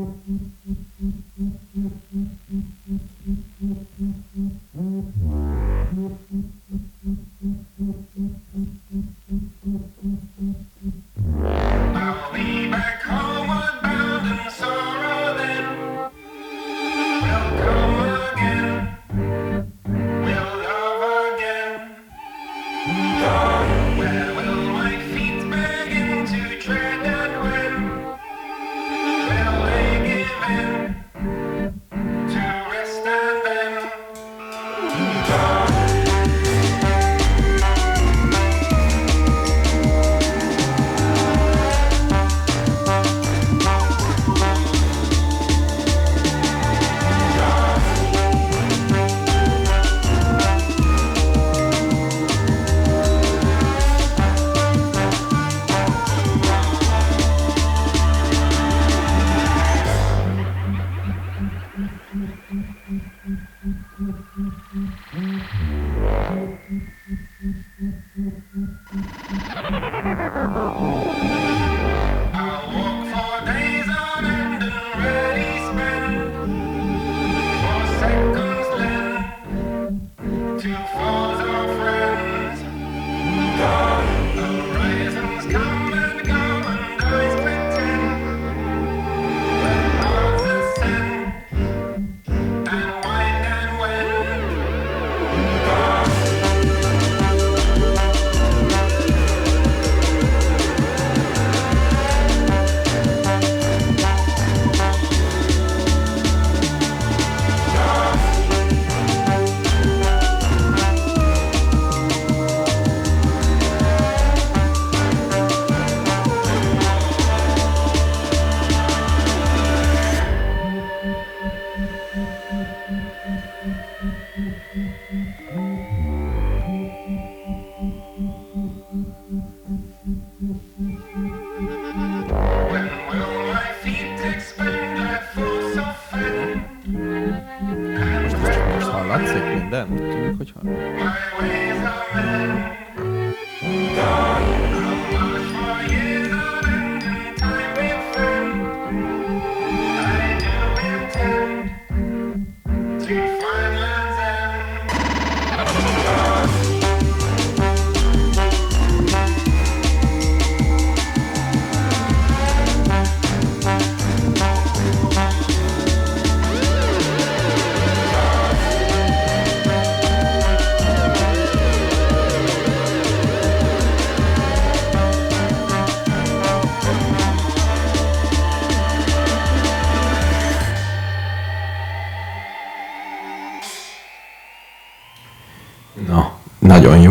Mm-hmm.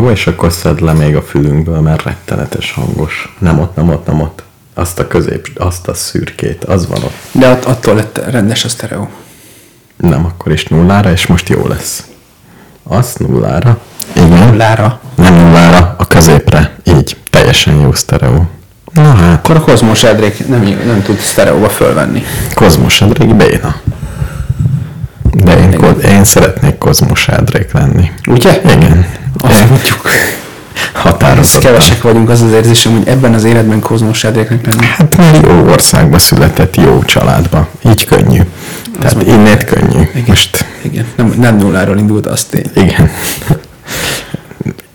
Jó, és akkor szedd le még a fülünkből, mert rettenetes hangos. Nem ott, nem ott, nem ott. Azt a közép, azt a szürkét, az van ott. De att, attól lett rendes a sztereó. Nem, akkor is nullára, és most jó lesz. Azt nullára. Igen. Lára. Nem nullára, a középre. Így. Teljesen jó sztereó. Na hát, Akkor a Kozmos Edrék nem, nem tud sztereóba fölvenni. Kozmos Edrék béna. De én, én szeretnék Kozmos Edrék lenni. Ugye? Igen. Azt mondjuk. Határozottan. kevesek vagyunk, az az érzésem, hogy ebben az életben Kozmos Edréknek lenni. Hát jó országba született, jó családba. Így könnyű. Tehát mondom. innét könnyű. Igen. Most Igen, nem, nem nulláról indult, az tény. igen.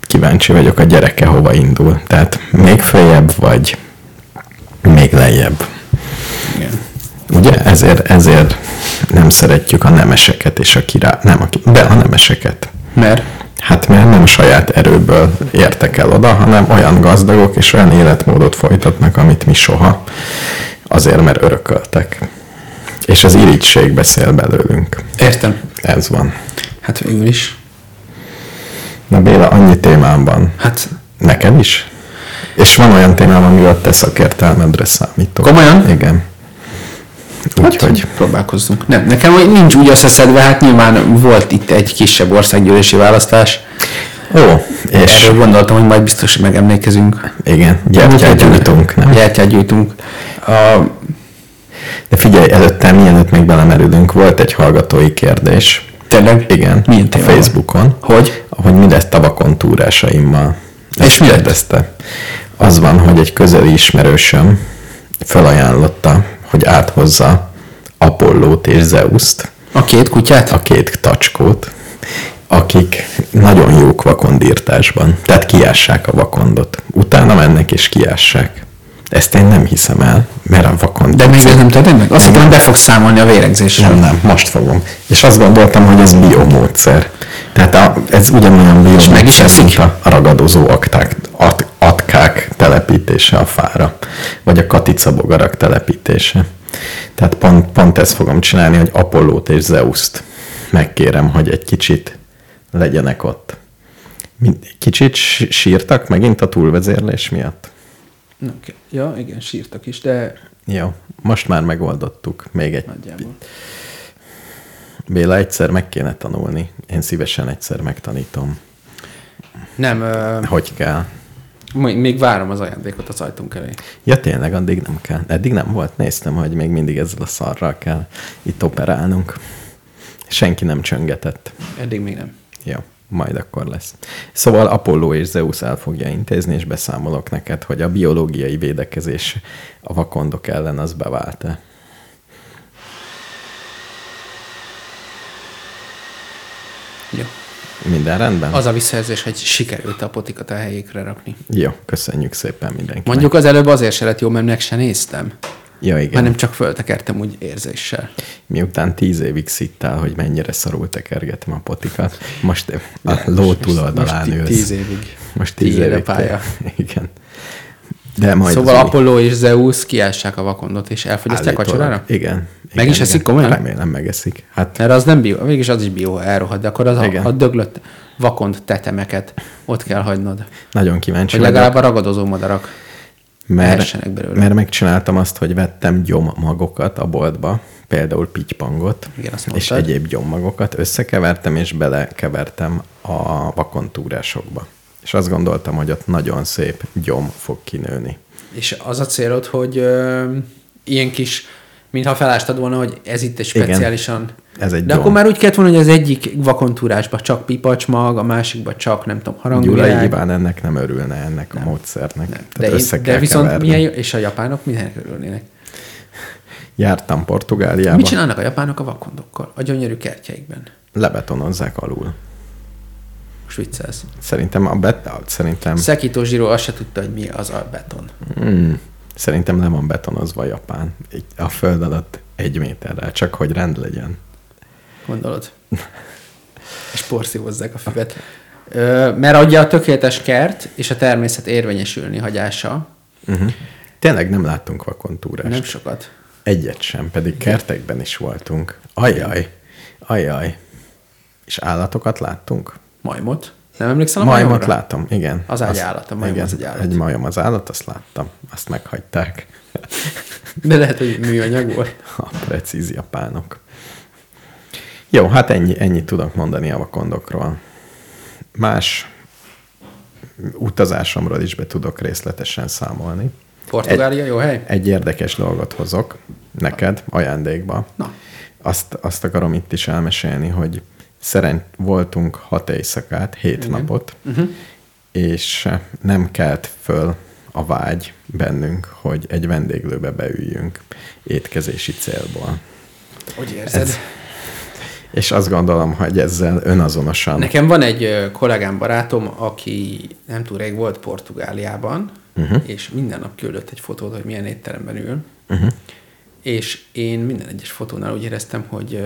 Kíváncsi vagyok a gyereke hova indul. Tehát még följebb vagy még lejjebb. Igen. Ugye? Ezért, ezért nem szeretjük a nemeseket és a király... Nem, a, de a nemeseket. Mert Hát mert nem saját erőből értek el oda, hanem olyan gazdagok és olyan életmódot folytatnak, amit mi soha. Azért, mert örököltek. És az irigység beszél belőlünk. értem. Ez van. Hát végül is. Na Béla, annyi témám van. Hát Neked is? És van olyan témám, amivel te szakértelmedre számítok. Komolyan? Igen. Úgyhogy Hát, próbálkozzunk. Nem, nekem nincs úgy összeszedve, hát nyilván volt itt egy kisebb országgyűlési választás. Ó, és Erről gondoltam, hogy majd biztos hogy megemlékezünk. igen, gyertyát gyújtunk, nem? Gyertyát gyújtunk. A, De figyelj, előtte, mielőtt még belemerülünk, volt egy hallgatói kérdés. tényleg? Igen, Milyen a? Facebookon. Hogy? Hogy mi lett tavakon túrásaimmal. És Ezt mi lett? kérdezte. Az van, hogy egy közeli ismerősöm felajánlotta, hogy áthozza Apollót és Zeuszt, A két kutyát? a két tacskót, akik nagyon jók vakondírtásban. Tehát kiássák a vakondot. Utána mennek és kiássák. Ezt én nem hiszem el, mert a vakond... De még ez nem tudod meg? Azt hittem, be fogsz számolni a vérengzésről. Nem, nem, most fogom. És azt gondoltam, hogy ez biomódszer. Tehát a, ez ugyanolyan biomódszer, meg is eszik? a ragadozó akták, at, atkák telepítése a fára, vagy a katicabogarak telepítése. Tehát pont, pont ezt fogom csinálni, hogy Apollót és Zeuszt megkérem, hogy egy kicsit legyenek ott. Kicsit sí- sírtak megint a túlvezérlés miatt? Kell. Ja, igen, sírtak is, de Jó, most már megoldottuk. Még egy nagyjából. Béla, egyszer meg kéne tanulni. Én szívesen egyszer megtanítom, Nem, ö, hogy kell. Még várom az ajándékot az ajtunk elé. Ja, tényleg, addig nem kell. Eddig nem volt. Néztem, hogy még mindig ezzel a szarral kell itt operálnunk. Senki nem csöngetett. Eddig még nem. Jó, majd akkor lesz. Szóval Apollo és Zeus el fogja intézni, és beszámolok neked, hogy a biológiai védekezés a vakondok ellen az bevált-e. Jó. Minden rendben? Az a visszajelzés, hogy sikerült a potikat a helyékre rakni. Jó, köszönjük szépen mindenkinek. Mondjuk az előbb azért se lett jó, mert meg se néztem. Ja, igen. Hanem csak föltekertem úgy érzéssel. Miután tíz évig szittál, hogy mennyire szarul tekergetem a potikat, most a ló túloldalán most ülsz. tíz évig. Most tíz a évig. pálya. te- Igen. De majd Szóval Apollo és Zeus kiássák a vakondot, és elfogyasztják állítólag- vacsorára? Igen. Meg igen, is eszik igen. komolyan? Remélem megeszik. Hát Mert az nem bio, mégis az is bio, elrohad, de akkor az a, Igen. a döglött vakond tetemeket ott kell hagynod. nagyon kíváncsi Hogy legalább a ragadozó madarak mert, belőle. mert megcsináltam azt, hogy vettem gyommagokat a boltba, például pitypangot, Igen, és egyéb gyommagokat, összekevertem és belekevertem a vakontúrásokba. És azt gondoltam, hogy ott nagyon szép gyom fog kinőni. És az a célod, hogy ö, ilyen kis, mintha felástad volna, hogy ez itt egy Igen. speciálisan... Ez egy De gyom. akkor már úgy kellett volna, hogy az egyik vakontúrásban csak pipacsmag, a másikban csak, nem tudom, Gyulai harangvilág. Iván ennek nem örülne, ennek a módszernek. Nem. Tehát De, össze én, de viszont keverni. milyen és a japánok mindenek örülnének. Jártam Portugáliába, Mit csinálnak a japánok a vakondokkal? A gyönyörű kertjeikben. lebetonozzák alul. Most viccelsz. Szerintem a bet, szerintem, Szekító Zsiro azt se tudta, hogy mi az a beton. hmm, szerintem le van betonozva Japán. A föld alatt egy méterrel, csak hogy rend legyen. Gondolod? És porszívozzák a füvet. Ö, mert ugye a tökéletes kert és a természet érvényesülni hagyása, Uh-huh. Tényleg nem láttunk vakontúrást. nem sokat. Egyet sem, pedig kertekben is voltunk. Ajaj, ajaj. És állatokat láttunk? Majmot. Nem emlékszel a Majmot majomra? látom, igen. Az egy állat, a majom igen, az egy állat. Egy majom az állat, azt láttam. Azt meghagyták. De lehet, hogy műanyag volt. A precíz japánok. Jó, hát ennyi, ennyit tudok mondani a vakondokról. Más utazásomról is be tudok részletesen számolni. Portugália jó hely? Egy érdekes dolgot hozok neked ajándékba. Na. Azt, azt akarom itt is elmesélni, hogy szerint voltunk hat éjszakát, hét Igen. napot, Uh-huh. és nem kelt föl a vágy bennünk, hogy egy vendéglőbe beüljünk étkezési célból. Hogy érzed? Ez- És azt gondolom, hogy ezzel önazonosan Nekem van egy kollégám, barátom, aki nem túl rég volt Portugáliában, uh-huh. és minden nap küldött egy fotót, hogy milyen étteremben ül, uh-huh. és én minden egyes fotónál úgy éreztem, hogy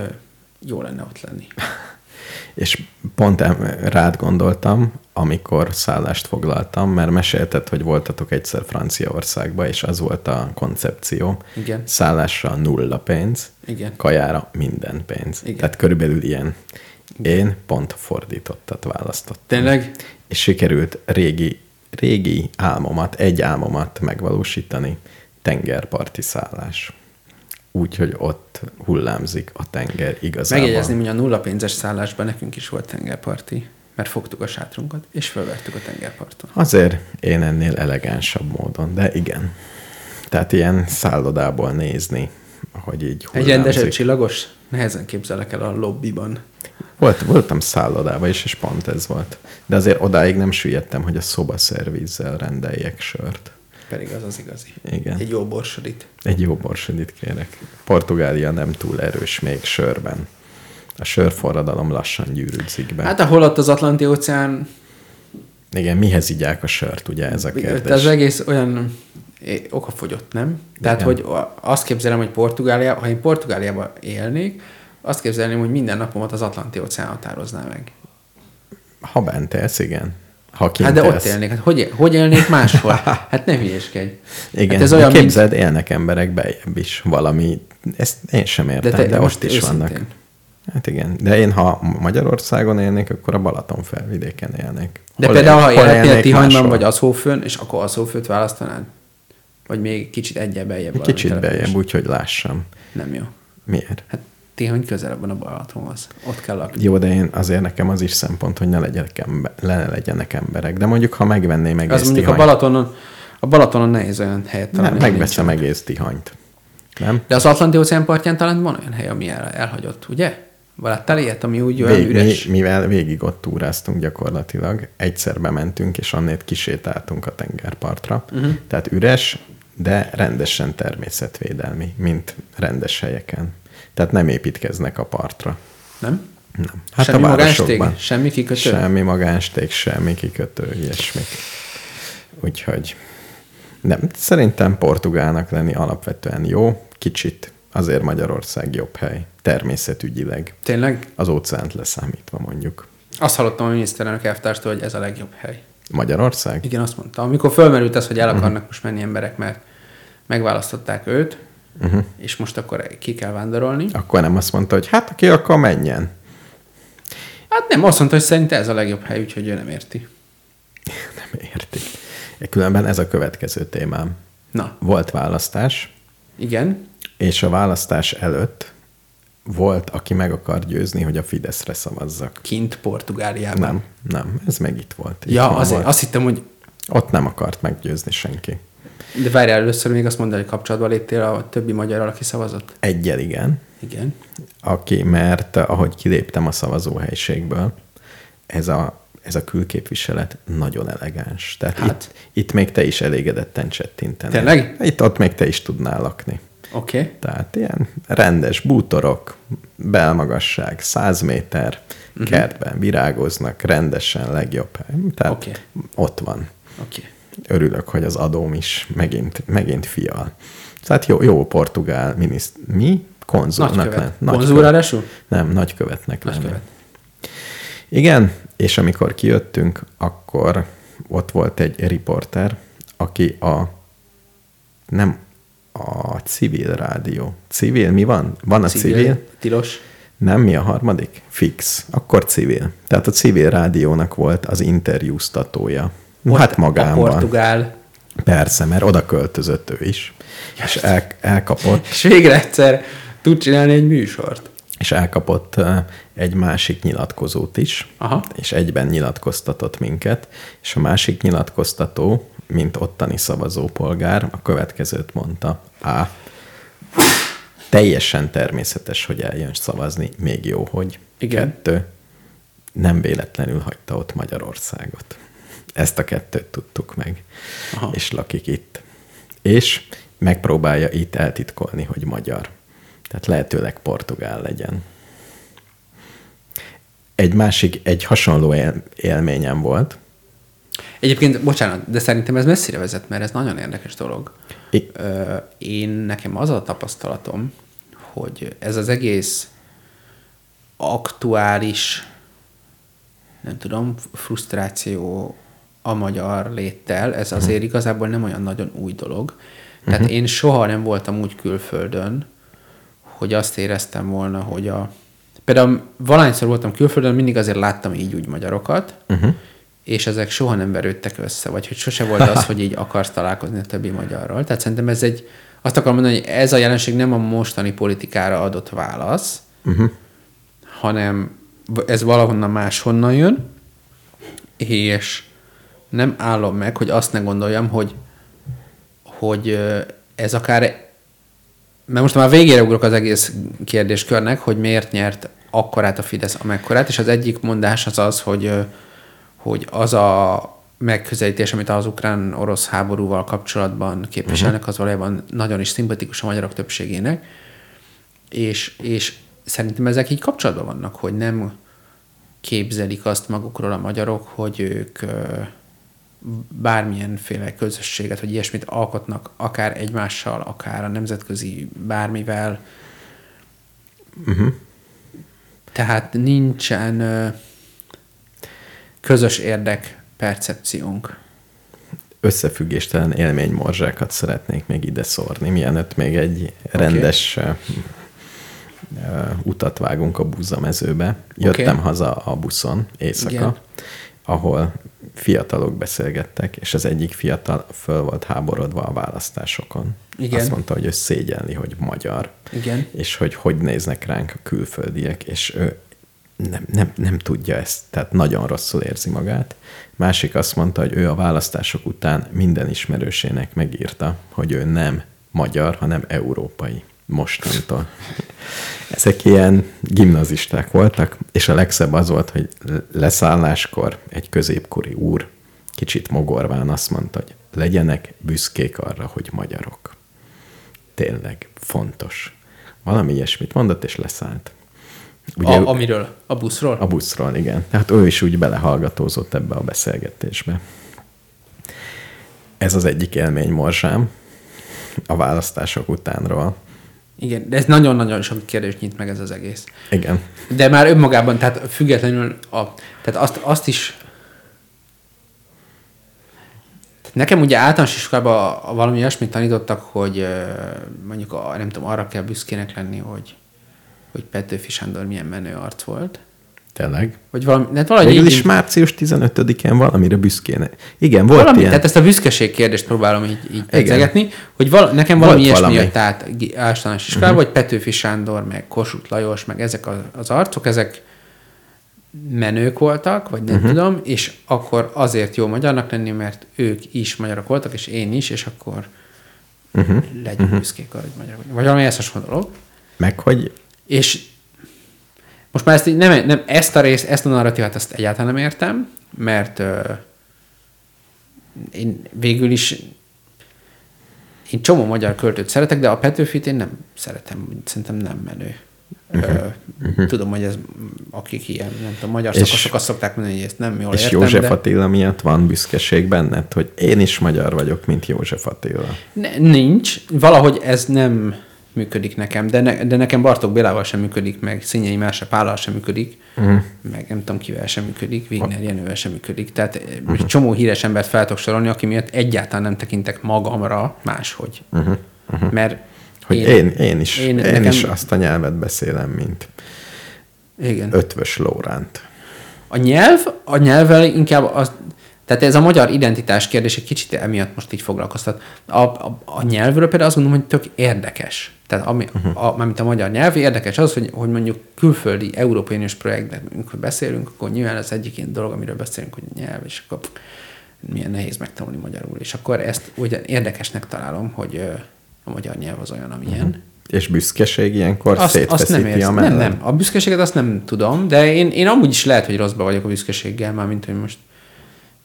jó lenne ott lenni. És pont rád gondoltam, amikor szállást foglaltam, mert mesélted, hogy voltatok egyszer Franciaországba, és az volt a koncepció. Igen. Szállásra nulla pénz, Igen. kajára minden pénz. Igen. Tehát körülbelül ilyen. Én pont fordítottat választottam. Tényleg? És sikerült régi, régi álmomat, egy álmomat megvalósítani, tengerparti szállás. Úgy, hogy ott hullámzik a tenger igazából. Megjegyezném, hogy a nulla pénzes szállásban nekünk is volt tengerparti, mert fogtuk a sátrunkat, és felvertük a tengerparton. Azért én ennél elegánsabb módon, de igen. Tehát ilyen szállodából nézni, hogy így Egy rendes hullámzik. csillagos? Nehezen képzelek el a lobbiban. Volt, voltam szállodában is, és pont ez volt. De azért odáig nem süllyedtem, hogy a szobaszervízzel rendeljek sört. Pedig az az igazi. Igen. Egy jó borsodit. Egy jó borsodit kérek. Portugália nem túl erős még sörben. A sörforradalom lassan gyűrűdzik be. Hát ahol ott az Atlanti óceán, Igen, mihez igyák a sört, ugye ez a kérdés. az egész olyan okafogyott, nem? Tehát, Igen. hogy azt képzelem, hogy Portugália, ha én Portugáliában élnék, azt képzelném, hogy minden napomat az Atlanti óceán határozná meg. Ha bent élsz, igen. Ha kint Hát de ott élsz. élnék. Hát hogy, hogy élnék máshol? Hát ne hülyéskedj. Igen, hát ez olyan, mint... képzeld, élnek emberek bejebb is valami, ezt én sem értem, de, te- de, most ott is őszintén. vannak. Hát igen, de én ha Magyarországon élnék, akkor a Balaton felvidéken élnék. De Hol például, él- ha élnék Tihanyban vagy Aszófőn, és akkor Aszófőt választanád? Vagy még kicsit egyel beljebb? Kicsit bejebb, úgyhogy lássam. Nem jó. Miért? Hát Tihany közelebb van a Balatonhoz. Ott kell lakni. Jó, de én azért nekem az is szempont, hogy ne legyenek, ember, ne legyenek emberek. De mondjuk, ha megvenném egész Az mondjuk a Tihanyt, Balatonon, a Balatonon nehéz olyan helyet nem, találni. ahol megveszem nincsen. egész Tihanyt. Nem? De az Atlanti óceán partján talán van olyan hely, ami el, elhagyott, ugye? Láttál ilyet, ami úgy olyan Vég, üres? mi, mivel végig ott túráztunk gyakorlatilag, egyszer bementünk, és annét kisétáltunk a tengerpartra. Uh-huh. Tehát üres, de rendesen természetvédelmi, mint rendes helyeken. Tehát nem építkeznek a partra. Nem? Nem. Hát semmi a városokban. Semmi kikötő? Semmi magánstég, semmi kikötő, ilyesmik. Úgyhogy nem, szerintem portugálnak lenni alapvetően jó, kicsit azért Magyarország jobb hely, természetügyileg, Tényleg? az óceánt leszámítva mondjuk. Azt hallottam a miniszterelnök elvtárstól, hogy ez a legjobb hely. Magyarország? Igen, azt mondta. Amikor fölmerült az, hogy el akarnak most menni emberek, mert megválasztották őt, uh-huh. és most akkor ki kell vándorolni. Akkor nem azt mondta, hogy hát aki akar menjen. Hát nem, azt mondta, hogy szerint ez a legjobb hely, úgyhogy ő nem érti. Nem értik. Különben ez a következő témám. Na, Volt választás, igen. és a választás előtt volt, aki meg akar győzni, hogy a Fideszre szavazzak. Kint Portugáliában. Nem, nem, ez meg itt volt. Itt Ja, azért, volt. azt hittem, hogy Ott nem akart meggyőzni senki. De várjál, először még azt mondani, hogy kapcsolatban léptél a többi magyarral, aki szavazott? Egyel igen, Igen. aki, mert ahogy kiléptem a szavazóhelyiségből, ez a, ez a külképviselet nagyon elegáns. Tehát Hát. itt, itt még te is elégedetten csettintenél. Tényleg? Itt ott még te is tudnál lakni. Oké. Okay. Tehát ilyen rendes bútorok, belmagasság, 100 méter, uh-huh. kertben virágoznak, rendesen, legjobb. Tehát Oké. ott van. Oké. Okay. Örülök, hogy az adóm is megint, megint fial. Tehát jó, jó portugál miniszt... Mi? Konzulnak Nagykövet. lenni. Konzul ráadásul? Nem, nagykövetnek lenni. Nagykövet. Igen, és amikor kijöttünk, akkor ott volt egy riporter, aki a nem a civil rádió. Civil, mi van? Van a civil? civil? Tilos. Nem, mi a harmadik? Fix. Akkor civil. Tehát a civil rádiónak volt az interjúztatója. Hát A magánban. portugál. Persze, mert oda költözött ő is. És el, elkapott, És végre egyszer tud csinálni egy műsort. és elkapott egy másik nyilatkozót is, Aha. és egyben nyilatkoztatott minket, és a másik nyilatkoztató, mint ottani szavazópolgár, a következőt mondta. A. Teljesen természetes, hogy eljön szavazni, még jó, hogy. Igen. Kettő. Nem véletlenül hagyta ott Magyarországot. Ezt a kettőt tudtuk meg. Aha. És lakik itt. És megpróbálja itt eltitkolni, hogy magyar. Tehát lehetőleg portugál legyen. Egy másik, egy hasonló él, élményem volt. Egyébként, bocsánat, de szerintem ez messzire vezet, mert ez nagyon érdekes dolog. Ö, Én nekem az a tapasztalatom, hogy ez az egész aktuális, nem tudom, frusztráció a magyar léttel, ez azért igazából nem olyan nagyon új dolog. Tehát én soha nem voltam úgy külföldön, hogy azt éreztem volna, hogy a... Például valahányszor voltam külföldön, mindig azért láttam így úgy magyarokat, uh-huh. és ezek soha nem verődtek össze, vagy hogy sose volt az, hogy így akarsz találkozni a többi magyarral. Tehát szerintem ez egy... Azt akarom mondani, hogy ez a jelenség nem a mostani politikára adott válasz, uh-huh. hanem ez valahonnan máshonnan jön, és nem állom meg, hogy azt ne gondoljam, hogy, hogy ez akár, mert most már végére ugrok az egész kérdéskörnek, hogy miért nyert akkorát a Fidesz amekkorát, és az egyik mondás az az, hogy, hogy az a megközelítés, amit az ukrán-orosz háborúval kapcsolatban képviselnek, az valójában nagyon is szimpatikus a magyarok többségének, és, és szerintem ezek így kapcsolatban vannak, hogy nem képzelik azt magukról a magyarok, hogy ők bármilyenféle közösséget, vagy ilyesmit alkotnak, akár egymással, akár a nemzetközi bármivel. Uh-huh. Tehát nincsen közös érdek percepciónk. Összefüggéstelen élménymorzsákat szeretnék még ide szórni, mielőtt még egy rendes okay. utat vágunk a buzzamezőbe. Jöttem okay. haza a buszon éjszaka, Igen. ahol fiatalok beszélgettek, és az egyik fiatal föl volt háborodva a választásokon. Igen. Azt mondta, hogy ő szégyelli, hogy magyar. Igen. És hogy hogy néznek ránk a külföldiek, és ő nem, nem, nem tudja ezt, tehát nagyon rosszul érzi magát. Másik azt mondta, hogy ő a választások után minden ismerősének megírta, hogy ő nem magyar, hanem európai mostantól. Ezek ilyen gimnazisták voltak, és a legszebb az volt, hogy leszálláskor egy középkori úr kicsit mogorván azt mondta, hogy legyenek büszkék arra, hogy magyarok. Tényleg fontos. Valami ilyesmit mondott, és leszállt. Ugye, a, amiről? A buszról? A buszról, igen. Tehát ő is úgy belehallgatózott ebbe a beszélgetésbe. Ez az egyik élmény morzsám a választások utánról. Igen, de ez nagyon-nagyon sok kérdést nyit meg ez az egész. Igen. De már önmagában, tehát függetlenül, a, tehát azt, azt is tehát nekem ugye általános iskolában valami olyasmit tanítottak, hogy mondjuk a, nem tudom, arra kell büszkének lenni, hogy, hogy Petőfi Sándor milyen menő arc volt. Tényleg? Vagy valami, hát valahogy Végül így- is március 15-én valamire büszkéne. Igen, volt valami, ilyen. tehát ezt a büszkeség kérdést próbálom így, így pedzegetni, hogy val, nekem valami Volt ilyesmi valami. jött át általános iskolában, uh-huh. hogy Petőfi Sándor, meg Kossuth Lajos, meg ezek az, az arcok, ezek menők voltak, vagy nem uh-huh. tudom, és akkor azért jó magyarnak lenni, mert ők is magyarok voltak, és én is, és akkor uh-huh. legyünk uh-huh. büszkék arra, hogy magyarok. Vagy valami ezt hasonló dolog. Meg, hogy És most már ezt így nem, nem ezt a részt, ezt a narratívát ezt egyáltalán nem értem, mert ö, én végül is én csomó magyar költőt szeretek, de a Petőfit én nem szeretem, szerintem nem menő. Uh-huh. Tudom, hogy ez akik ilyen, nem tudom, magyar És- szakaszok azt szokták mondani, hogy ezt nem jól és értem, József de Attila miatt van büszkeség benned, hogy én is magyar vagyok, mint József Attila. ne, nincs. Valahogy ez nem működik nekem, de, ne, de nekem Bartók Bélával sem működik, meg Színyei Melse Pállal sem működik, uh-huh. meg nem tudom kivel sem működik, Wigner Jenővel sem működik. Tehát uh-huh. csomó híres embert fel tudok sorolni, aki miatt egyáltalán nem tekintek magamra máshogy. Uh-huh. Uh-huh. Mert Hogy én, én, én is, én, én nekem- is azt a nyelvet beszélem, mint Igen. Ötvös Lóránt. A nyelv, a nyelvvel inkább az, tehát ez a magyar identitás kérdés egy kicsit emiatt most így foglalkoztat. A, a, a nyelvről például azt gondolom, hogy tök érdekes. Tehát ami, uh-huh. a, mármint a magyar nyelv érdekes az, hogy, hogy mondjuk külföldi Európai Uniós projektben amikor beszélünk, akkor nyilván az egyik ilyen dolog, amiről beszélünk, hogy nyelv, és akkor milyen nehéz megtanulni magyarul. És akkor ezt ugye érdekesnek találom, hogy a magyar nyelv az olyan, amilyen. Uh-huh. És büszkeség ilyenkor Azt, azt nem szétfeszíti a érzem. Nem, mellem. nem. A büszkeséget azt nem tudom, de én, én amúgy is lehet, hogy rosszba vagyok a büszkeséggel, már mint hogy most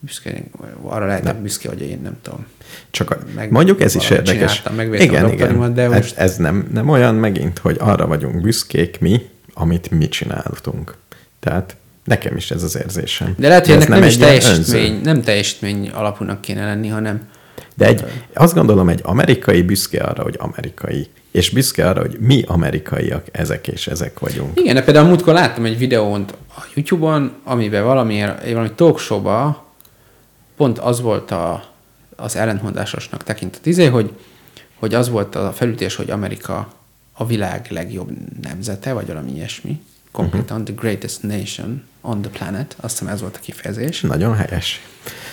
büszke, arra lehetek büszke, hogy én nem tudom. Csak a, Meg mondjuk ez is érdekes. a doktorimat, de ez, most- ez nem, nem olyan megint, hogy arra vagyunk büszkék mi, amit mi csináltunk. Tehát nekem is ez az érzésem. De lehet, hogy ez ennek nem, nem is teljesítmény, önző. nem teljesítmény alapúnak kéne lenni, hanem De egy, azt gondolom, egy amerikai büszke arra, hogy amerikai, és büszke arra, hogy mi amerikaiak, ezek és ezek vagyunk. Igen, de például múltkor láttam egy videónt a YouTube-on, amiben valamiért, valami talk show pont az volt a, az ellentmondásosnak tekintett izé, hogy, hogy az volt a felütés, hogy Amerika a világ legjobb nemzete, vagy valami ilyesmi. Konkrétan uh-huh. the greatest nation on the planet. Azt hiszem ez volt a kifejezés. Nagyon helyes.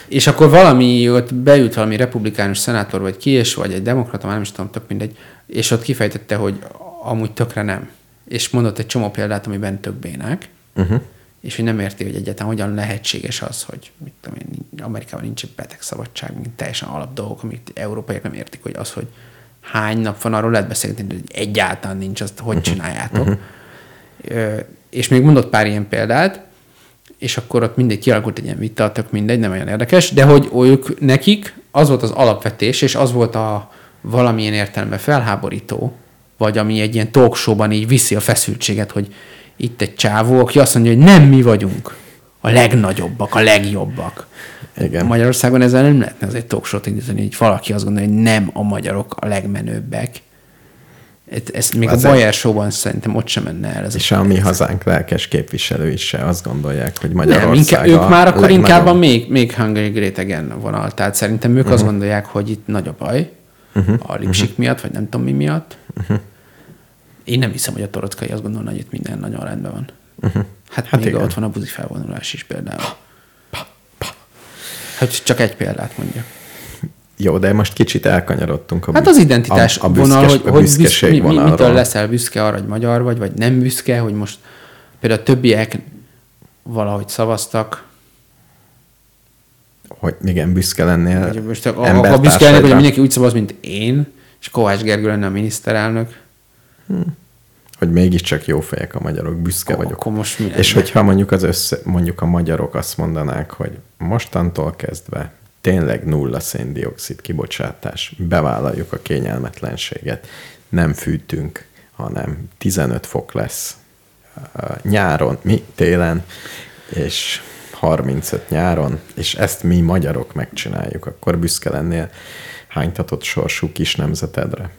És akkor valami, ott beült valami republikánus szenátor, vagy ki, és vagy egy demokrata, már nem is tudom, tök mindegy, és ott kifejtette, hogy amúgy tökre nem. És mondott egy csomó példát, amiben tök bénák, uh-huh. és hogy nem érti, hogy egyáltalán hogyan lehetséges az, hogy mit tudom én, Amerikában nincs egy betegszabadság, mint teljesen alap dolgok, amit európaiak nem értik, hogy az, hogy hány nap van, arról lehet beszélni, hogy egyáltalán nincs, azt hogy csináljátok. Uh-huh. Ö, és még mondott pár ilyen példát, és akkor ott mindegy kialakult egy ilyen vita, tök mindegy, nem olyan érdekes, de hogy ők, nekik az volt az alapvetés, és az volt a valamilyen értelemben felháborító, vagy ami egy ilyen talk show-ban így viszi a feszültséget, hogy itt egy csávó, aki azt mondja, hogy nem mi vagyunk a legnagyobbak, a legjobbak. Igen. Magyarországon ezzel nem lehetne az egy talk show-t indítani, hogy valaki azt gondolja, hogy nem a magyarok a legmenőbbek. Ez, ez még Az a egy- Bayer show-ban szerintem ott sem menne el. Ez És a, a mi hazánk lelkes képviselői se azt gondolják, hogy nem, Magyarország inkább, ők már akkor legnagyobb. inkább a még, még Hungary Great Again vonal. Tehát szerintem ők uh-huh. azt gondolják, hogy itt nagy a baj, uh-huh. a lipsik uh-huh. miatt, vagy nem tudom mi miatt. Uh-huh. Én nem hiszem, hogy a torockai azt gondolna, hogy itt minden nagyon rendben van. Uh-huh. Hát, Hát hát még igen. ott van a buzi felvonulás is például. Hogy csak egy példát mondja. Jó, de most kicsit elkanyarodtunk a Hát az identitás a, a vonal, hogy, a hogy büszke, mi, mi, mitől leszel büszke arra, hogy magyar vagy, vagy nem büszke, hogy most például a többiek valahogy szavaztak, Hogy igen, büszke lennél vagy most a, a, büszke lennék, hogy mindenki úgy szavaz, mint én, és Kovács Gergő lenne a miniszterelnök, hogy mégiscsak jó fejek a magyarok, büszke Akkor- vagyok. akkor most mi És hogyha mondjuk az össze, mondjuk a magyarok azt mondanák, hogy mostantól kezdve tényleg nulla széndiokszid kibocsátás, bevállaljuk a kényelmetlenséget, nem fűtünk, hanem 15 fok lesz nyáron, mi télen, és 35 nyáron, és ezt mi magyarok megcsináljuk, akkor büszke lennél hánytatott sorsú kis nemzetedre.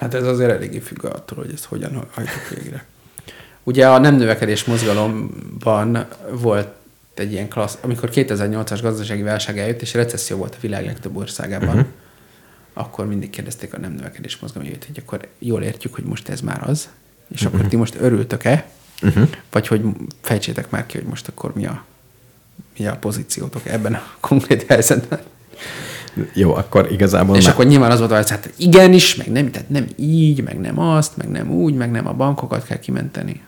Hát ez azért eléggé függ attól, hogy ezt hogyan hajtjuk végre. Ugye a nem növekedés mozgalomban volt egy ilyen klassz, amikor 2008-as gazdasági válság eljött, és recesszió volt a világ legtöbb országában, uh-huh. akkor mindig kérdezték a nem növekedés mozgalomjait, hogy akkor jól értjük, hogy most ez már az, és uh-huh. akkor ti most örültök-e, uh-huh. vagy hogy fejtsétek már ki, hogy most akkor mi a, mi a pozíciótok ebben a konkrét helyzetben. Jó, akkor igazából És már- akkor nyilván az volt, hogy hát igenis, meg nem, tehát nem így, meg nem azt, meg nem úgy, meg nem a bankokat kell kimenteni.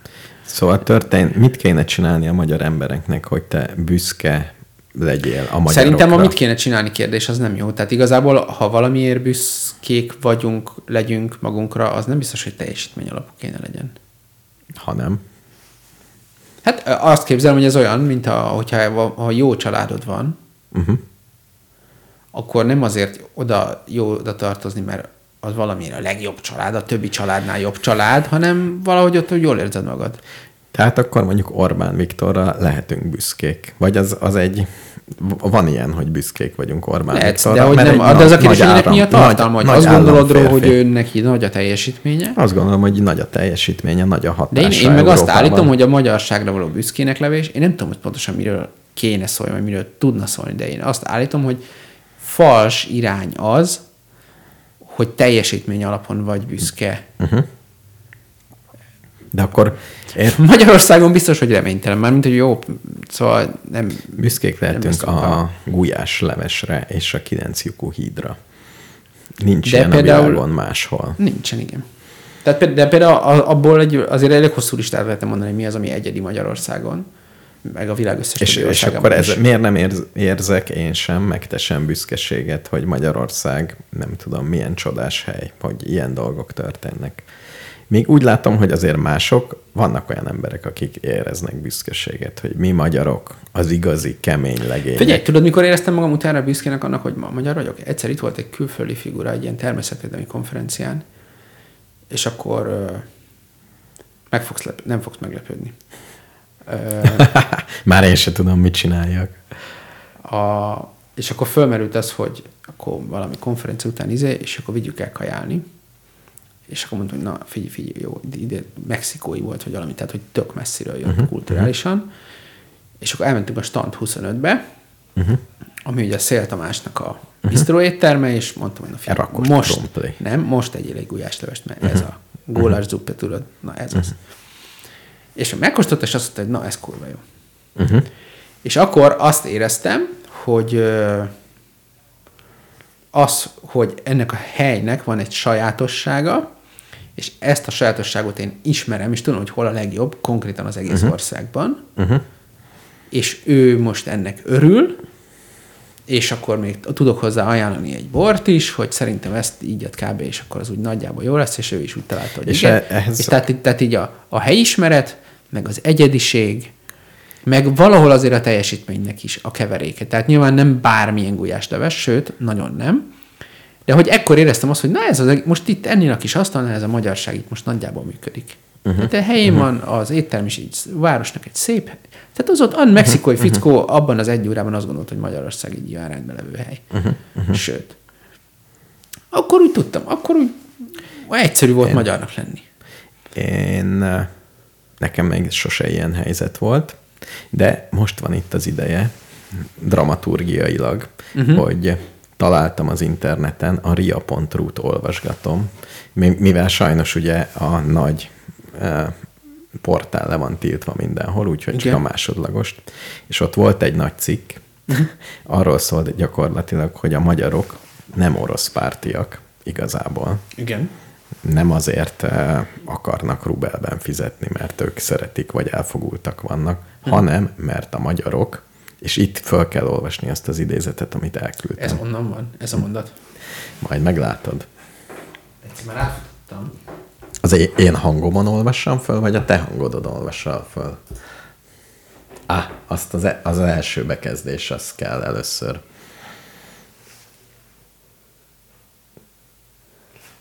Szóval történt, mit kéne csinálni a magyar embereknek, hogy te büszke legyél a magyarokra? Szerintem amit kéne csinálni kérdés, az nem jó. Tehát igazából, ha valamiért büszkék vagyunk, legyünk magunkra, az nem biztos, hogy teljesítmény alapú kéne legyen. Ha nem. Hát azt képzelem, hogy ez olyan, mint a, hogyha ha jó családod van, Uh-huh. Akkor nem azért oda jó oda tartozni, mert az valamire a legjobb család, a többi családnál jobb család, hanem valahogy ott jól érzed magad. Tehát akkor mondjuk Orbán Viktorra lehetünk büszkék. Vagy az, az egy... Van ilyen, hogy büszkék vagyunk Orbán Lehet, Viktorra. de, hogy nem, egy de az a nagy- kérdés, nagy hogy mi a tartalma, hogy nagy- azt nagy gondolod róla, hogy ő neki nagy a teljesítménye, Azt gondolom, hogy nagy a teljesítménye, nagy a de hatása én, én meg azt állítom, hogy a magyarságra való büszkének levés, én nem tudom, hogy pontosan miről kéne szólni, vagy miről tudna szólni, de én azt állítom, hogy fals irány az, hogy teljesítmény alapon vagy büszke. De akkor ér, Magyarországon biztos, hogy reménytelen, már mint hogy jó, szóval nem... büszkék lehetünk tudom. a gulyás levesre és a kilenc lyukú hídra. Nincs De ilyen például- a világon máshol. Nincsen, igen. Tehát de például abból egy, azért elég hosszú listát lehetne mondani, hogy mi az, ami egyedi Magyarországon, meg a világ összes És, és akkor ez, miért nem érz, érzek én sem, meg te sem büszkeséget, hogy Magyarország nem tudom milyen csodás hely, hogy ilyen dolgok történnek. Még úgy látom, hogy azért mások, vannak olyan emberek, akik éreznek büszkeséget, hogy mi magyarok az igazi kemény legények. Figyelj, tudod, mikor éreztem magam utána büszkének annak, hogy ma magyar vagyok? Egyszer itt volt egy külföldi figura egy ilyen természetvédelmi konferencián, és akkor meg fogsz lep- nem fogsz meglepődni. Már én se tudom, mit csináljak. a, és akkor fölmerült az, hogy akkor valami konferencia után izé, és akkor vigyük el kajálni. És akkor mondtam, hogy na figyelj, figyelj, jó, ide mexikói volt, vagy valami, tehát hogy tök messziről jött uh-huh, kulturálisan. És akkor elmentünk a stand 25-be, uh-huh. ami ugye Szél Tamásnak a bistro étterme, és mondtam, hogy na figyelj, Rakos most, krumpli. nem, most egyél egy gulyáslevest, mert uh-huh. ez a gólás zuppe, tudod, na ez az. És megkóstolta, és azt mondta, hogy na ez kurva jó. Uh-huh. És akkor azt éreztem, hogy az, hogy ennek a helynek van egy sajátossága, és ezt a sajátosságot én ismerem, és tudom, hogy hol a legjobb, konkrétan az egész uh-huh. országban, uh-huh. és ő most ennek örül, és akkor még tudok hozzá ajánlani egy bort is, hogy szerintem ezt így jött kb. és akkor az úgy nagyjából jó lesz, és ő is úgy találta, hogy És igen. e- ehhez- És tehát, tehát így a, a helyismeret, meg az egyediség, meg valahol azért a teljesítménynek is a keveréke. Tehát nyilván nem bármilyen gulyásleves, sőt, nagyon nem. De hogy ekkor éreztem azt, hogy na ez az, most itt ennél a kis asztalnál ez a magyarság itt most nagyjából működik. Uh-huh. Tehát helyén uh-huh. van az étterem is így városnak egy szép. Tehát az ott a mexikói uh-huh. fickó abban az egy órában azt gondolt, hogy Magyarország egy rendben levő hely. Uh-huh. Uh-huh. Sőt. Akkor úgy tudtam, akkor úgy egyszerű volt Én... magyarnak lenni. Én, nekem még sose ilyen helyzet volt, de most van itt az ideje, dramaturgiailag, uh-huh. hogy találtam az interneten, a ria.ru-t olvasgatom, mi- mivel sajnos ugye a nagy portál le van tiltva mindenhol, úgyhogy csak Igen. a másodlagost. És ott volt egy nagy cikk, arról szólt gyakorlatilag, hogy a magyarok nem orosz pártiak igazából Igen. Nem azért eh, akarnak rubelben fizetni, mert ők szeretik, vagy elfogultak vannak, hanem mert a magyarok, és itt föl kell olvasni azt az idézetet, amit elküldtem. Ez onnan van, ez a mondat. Majd meglátod. Egyszer már ráfutottam. Az én- hangomon olvassam föl, vagy a te hangodon olvassal föl? Á, azt az, e- az első bekezdés, az kell először.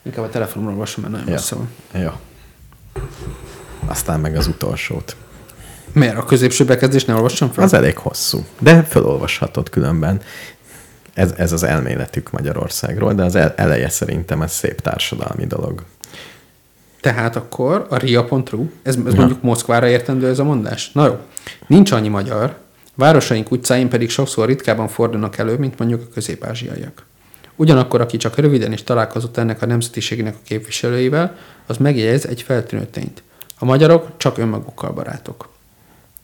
Inkább a telefonomról olvasom, mert nagyon Ja. messze van. Jó. Aztán meg az utolsót. Miért? A középső bekezdést ne olvassam fel? Az elég hosszú, de felolvashatod különben. Ez, ez az elméletük Magyarországról, de az el- eleje szerintem ez szép társadalmi dolog. Tehát akkor a ria.ru, ez, ez mondjuk Moszkvára értendő ez a mondás? Na jó. Nincs annyi magyar, városaink utcáin pedig sokszor ritkábban fordulnak elő, mint mondjuk a közép-ázsiaiak. Ugyanakkor, aki csak röviden is találkozott ennek a nemzetiségnek a képviselőivel, az megjegyez egy feltűnő tényt. A magyarok csak önmagukkal barátok.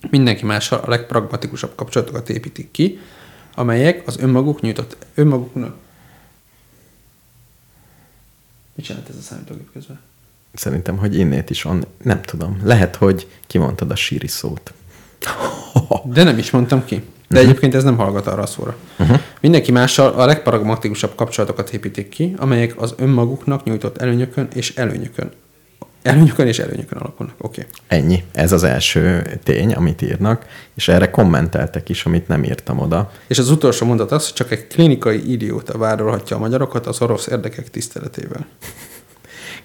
Mindenki mással a legpragmatikusabb kapcsolatokat építik ki, amelyek az önmaguk nyújtott önmaguknak... Mit csinált ez a számítógép közben? Szerintem, hogy innét is on, nem tudom. Lehet, hogy kimondtad a síri szót. De nem is mondtam ki. De egyébként ez nem hallgat arra a szóra. Uh-huh. Mindenki mással a legpragmatikusabb kapcsolatokat építik ki, amelyek az önmaguknak nyújtott előnyökön és előnyökön. Előnyökön és előnyökön alapulnak. Oké. Okay. Ennyi. Ez az első tény, amit írnak, és erre kommenteltek is, amit nem írtam oda. És az utolsó mondat az, hogy csak egy klinikai idióta vádolhatja a magyarokat az orosz érdekek tiszteletével.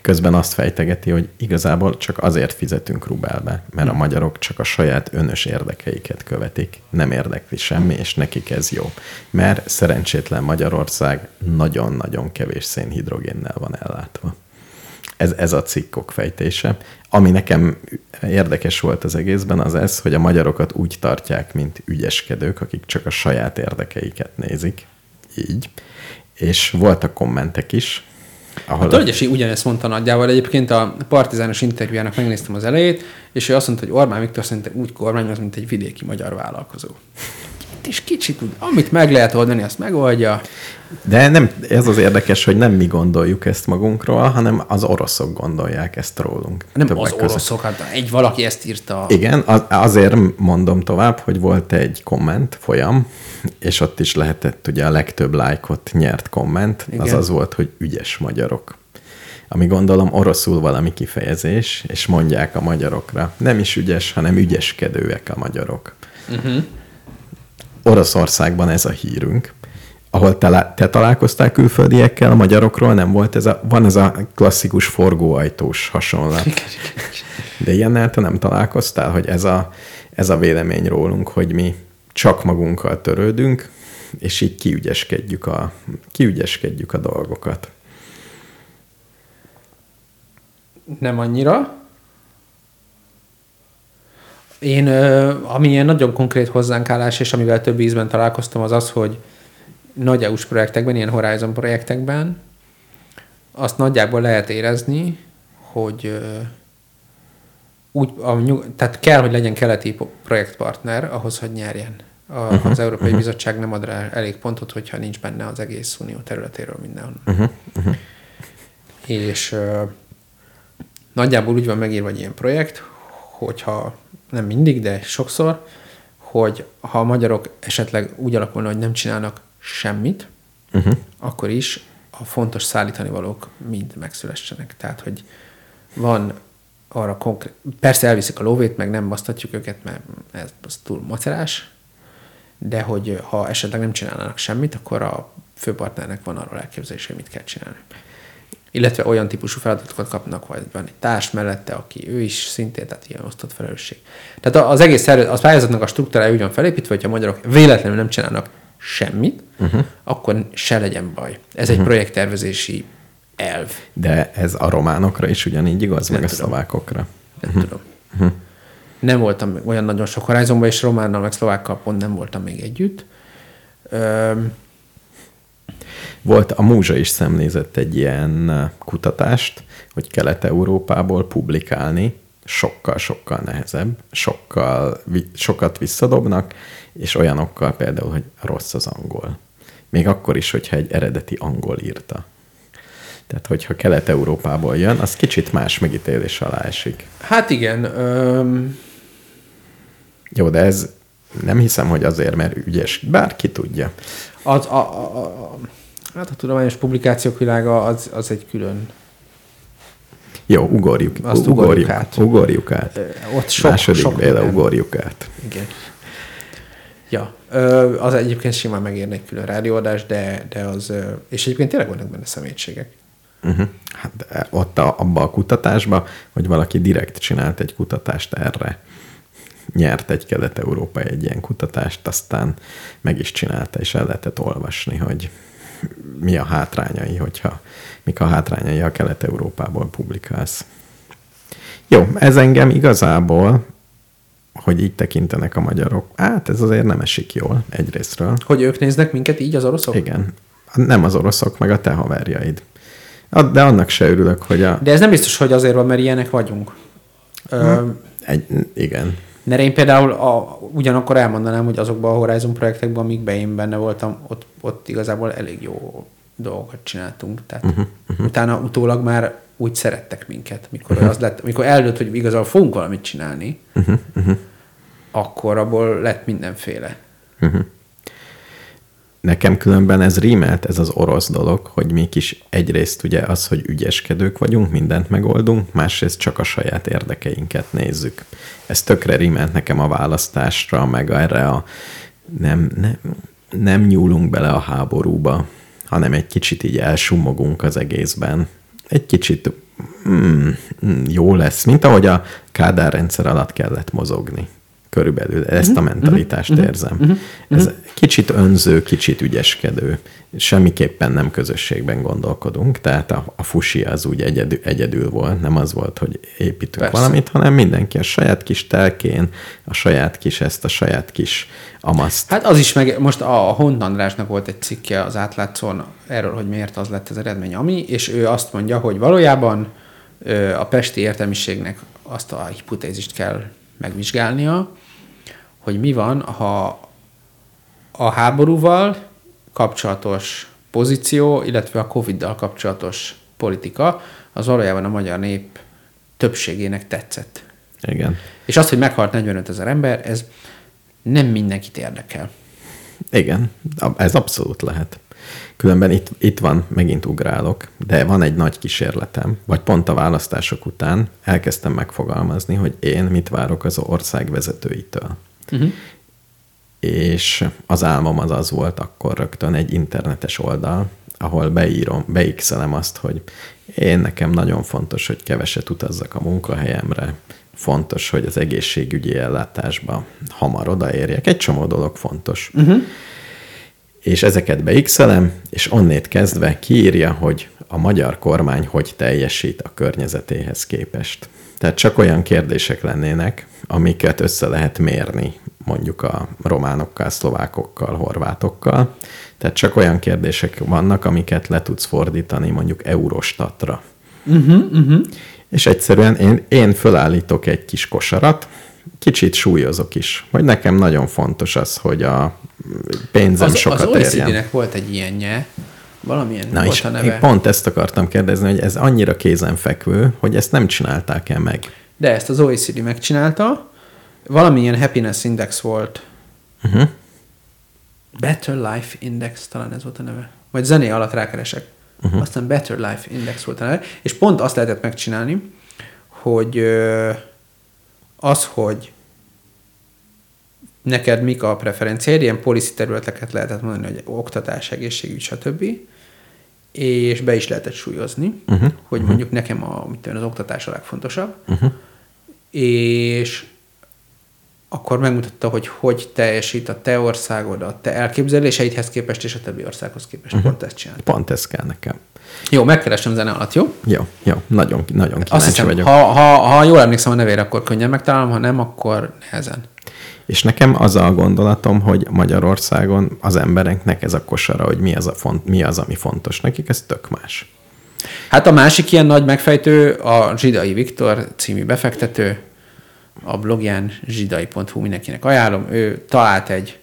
Közben azt fejtegeti, hogy igazából csak azért fizetünk rubelbe, mert a magyarok csak a saját önös érdekeiket követik. Nem érdekli semmi, és nekik ez jó. Mert szerencsétlen Magyarország nagyon-nagyon kevés szénhidrogénnel van ellátva. Ez, ez a cikkok fejtése. Ami nekem érdekes volt az egészben, az ez, hogy a magyarokat úgy tartják, mint ügyeskedők, akik csak a saját érdekeiket nézik. Így. És voltak kommentek is, ahol... A Tölgyesi ugyanezt mondta nagyjából. Egyébként a partizános interjújának megnéztem az elejét, és ő azt mondta, hogy Orbán Viktor szerintem úgy kormányoz, mint egy vidéki magyar vállalkozó. Itt is kicsit amit meg lehet oldani, azt megoldja. De nem, ez az érdekes, hogy nem mi gondoljuk ezt magunkról, hanem az oroszok gondolják ezt rólunk. Nem az között. oroszokat, egy valaki ezt írta. Igen, az, azért mondom tovább, hogy volt egy komment folyam, és ott is lehetett ugye a legtöbb lájkot nyert komment, Igen. az az volt, hogy ügyes magyarok. Ami gondolom oroszul valami kifejezés, és mondják a magyarokra. Nem is ügyes, hanem ügyeskedőek a magyarok. Uh-huh. Oroszországban ez a hírünk, ahol te, te találkoztál külföldiekkel a magyarokról, nem volt ez a, van ez a klasszikus forgóajtós hasonlat. De ilyennel te nem találkoztál, hogy ez a, ez a vélemény rólunk, hogy mi csak magunkkal törődünk, és így kiügyeskedjük a, kiügyeskedjük a dolgokat. Nem annyira. Én, ami ilyen nagyon konkrét hozzánk állás, és amivel több ízben találkoztam, az az, hogy nagy EU-s projektekben, ilyen Horizon projektekben, azt nagyjából lehet érezni, hogy úgy, a, nyug- tehát kell, hogy legyen keleti projektpartner ahhoz, hogy nyerjen. A, uh-huh, az Európai uh-huh. Bizottság nem ad rá elég pontot, hogyha nincs benne az egész unió területéről mindenhol. Uh-huh, uh-huh. És ö, nagyjából úgy van megírva egy ilyen projekt, hogyha nem mindig, de sokszor, hogy ha a magyarok esetleg úgy alakulna, hogy nem csinálnak semmit, Uh-huh. akkor is a fontos szállítani valók mind megszülessenek. Tehát, hogy van arra konkrét, persze elviszik a lóvét, meg nem basztatjuk őket, mert ez az túl macerás, de hogy ha esetleg nem csinálnának semmit, akkor a főpartnernek van arról elképzelése, hogy mit kell csinálni. Illetve olyan típusú feladatokat kapnak, vagy van egy társ mellette, aki ő is szintén, tehát ilyen osztott felelősség. Tehát az egész szervezet, az pályázatnak a struktúrája úgy van felépítve, hogyha a magyarok véletlenül nem csinálnak semmit, uh-huh. akkor se legyen baj. Ez egy projekttervezési elv. De ez a románokra is ugyanígy igaz, Nem meg a tudom. szlovákokra. Nem tudom. Nem voltam olyan nagyon sok Horizonban, és Románnal, meg Szlovákkal pont nem voltam még együtt. Öm, Volt, a Múzsa is szemlézett egy ilyen uh, kutatást, hogy Kelet-Európából publikálni sokkal-sokkal nehezebb, sokkal, sokat visszadobnak, és olyanokkal például, hogy rossz az angol. Még akkor is, hogyha egy eredeti angol írta. Tehát, hogyha Kelet-Európából jön, az kicsit más megítélés alá esik. hát igen, öm, Jó, de ez nem hiszem, hogy azért, mert ügyes. Bárki tudja. az, a, a, a, hát a tudományos publikációk világa az, az egy külön. Jó, ugorjuk. Azt ugorjuk, ugorjuk át. Ugorjuk át. Ö, Ott sok, Második sok minden. ugorjuk át. Igen. Ja, ö, az egyébként simán megérne egy külön rádióadás, de, de az, és egyébként tényleg vannak benne szemétségek. Uh-huh. Hát de ott a, abba a kutatásba, hogy valaki direkt csinált egy kutatást erre, nyert egy kelet-európai egy ilyen kutatást, aztán meg is csinálta, és el lehetett olvasni, hogy mi a hátrányai, hogyha mik a hátrányai, ha kelet-európából publikálsz. Jó, ez engem igazából, hogy így tekintenek a magyarok, hát ez azért nem esik jól egyrésztről. Hogy ők néznek minket így az oroszok? Igen. Nem az oroszok, meg a te haverjaid. De annak se örülök, hogy a... De ez nem biztos, hogy azért van, mert ilyenek vagyunk. Ö, Egy, igen. Mert én például a, ugyanakkor elmondanám, hogy azokban a Horizon projektekben, amikben én benne voltam, ott, ott igazából elég jó dolgokat csináltunk. Tehát uh-huh, uh-huh. utána utólag már úgy szerettek minket, mikor uh-huh. az lett, mikor eldőlt, hogy igazából fogunk valamit csinálni, uh-huh, uh-huh. akkor abból lett mindenféle. Nekem különben ez rímelt, ez az orosz dolog, hogy mi is egyrészt ugye az, hogy ügyeskedők vagyunk, mindent megoldunk, másrészt csak a saját érdekeinket nézzük. Ez tökre rímelt nekem a választásra, meg erre a nem, nem, nem nyúlunk bele a háborúba, hanem egy kicsit így elsumogunk az egészben. Egy kicsit mm, mm, jó lesz, mint ahogy a Kádár rendszer alatt kellett mozogni. Körülbelül ezt a mentalitást érzem. Ez kicsit önző, kicsit ügyeskedő. Semmiképpen nem közösségben gondolkodunk, tehát a, a fusi az úgy egyedül, egyedül volt, nem az volt, hogy építünk Persze. valamit, hanem mindenki a saját kis telkén, a saját kis ezt, a saját kis amaszt. Hát az is meg, most a Hont Andrásnak volt egy cikke az átlátszón erről, hogy miért az lett az eredmény, ami, és ő azt mondja, hogy valójában a pesti értelmiségnek azt a hipotézist kell megvizsgálnia, hogy mi van, ha a háborúval kapcsolatos pozíció, illetve a Covid-dal kapcsolatos politika, az valójában a magyar nép többségének tetszett. Igen. És az, hogy meghalt 45 ezer ember, ez nem mindenkit érdekel. Igen, ez abszolút lehet. Különben itt, itt van, megint ugrálok, de van egy nagy kísérletem, vagy pont a választások után elkezdtem megfogalmazni, hogy én mit várok az ország vezetőitől. Uh-huh. És az álmom az az volt akkor rögtön egy internetes oldal, ahol beírom, beixelem azt, hogy én nekem nagyon fontos, hogy keveset utazzak a munkahelyemre, fontos, hogy az egészségügyi ellátásba hamar odaérjek. Egy csomó dolog fontos. Uh-huh. És ezeket beixelem, és onnét kezdve kiírja, hogy a magyar kormány hogy teljesít a környezetéhez képest. Tehát csak olyan kérdések lennének, amiket össze lehet mérni mondjuk a románokkal, szlovákokkal, horvátokkal. Tehát csak olyan kérdések vannak, amiket le tudsz fordítani mondjuk Eurostatra. Uh-huh, uh-huh. És egyszerűen én, én fölállítok egy kis kosarat, kicsit súlyozok is, hogy nekem nagyon fontos az, hogy a pénzem Az, az sokat érjen. OECD-nek volt egy ilyenje, valamilyen Na volt és a én neve. pont ezt akartam kérdezni, hogy ez annyira kézenfekvő, hogy ezt nem csinálták el meg. De ezt az OECD megcsinálta, valamilyen happiness index volt. Uh-huh. Better Life Index, talán ez volt a neve. Vagy zené alatt rákeresek. Uh-huh. Aztán Better Life Index volt a neve. És pont azt lehetett megcsinálni, hogy az, hogy neked mik a preferenciáid, ilyen policy területeket lehetett mondani, hogy oktatás, egészségügy, stb. És be is lehetett súlyozni, uh-huh. hogy mondjuk nekem a, mit tudom, az oktatás a legfontosabb. Uh-huh. És akkor megmutatta, hogy hogy teljesít a te országod, a te elképzeléseidhez képest, és a többi országhoz képest. Uh-huh. Pont ezt csinált. Pont ez kell nekem. Jó, megkeresem zene alatt, jó? Jó, jó, nagyon, nagyon Azt kíváncsi hiszem, vagyok. ha, ha, ha jól emlékszem a nevére, akkor könnyen megtalálom, ha nem, akkor nehezen. És nekem az a gondolatom, hogy Magyarországon az embereknek ez a kosara, hogy mi az, a font, mi az ami fontos nekik, ez tök más. Hát a másik ilyen nagy megfejtő a Zsidai Viktor című befektető, a blogján zsidai.hu mindenkinek ajánlom. Ő talált egy,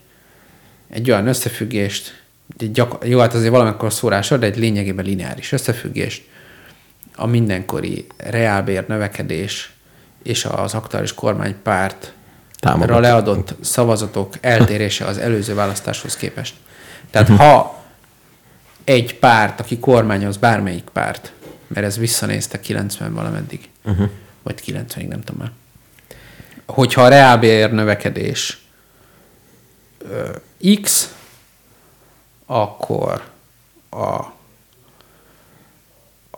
egy olyan összefüggést, gyakor- jó, hát azért valamikor szórásra, de egy lényegében lineáris összefüggést, a mindenkori reálbér növekedés és az aktuális kormánypárt Támogatott. leadott szavazatok eltérése az előző választáshoz képest. Tehát ha egy párt, aki kormányoz, bármelyik párt, mert ez visszanézte 90 valameddig, uh-huh. vagy 90-ig, nem tudom már, hogyha a reálbér növekedés ö, X, akkor a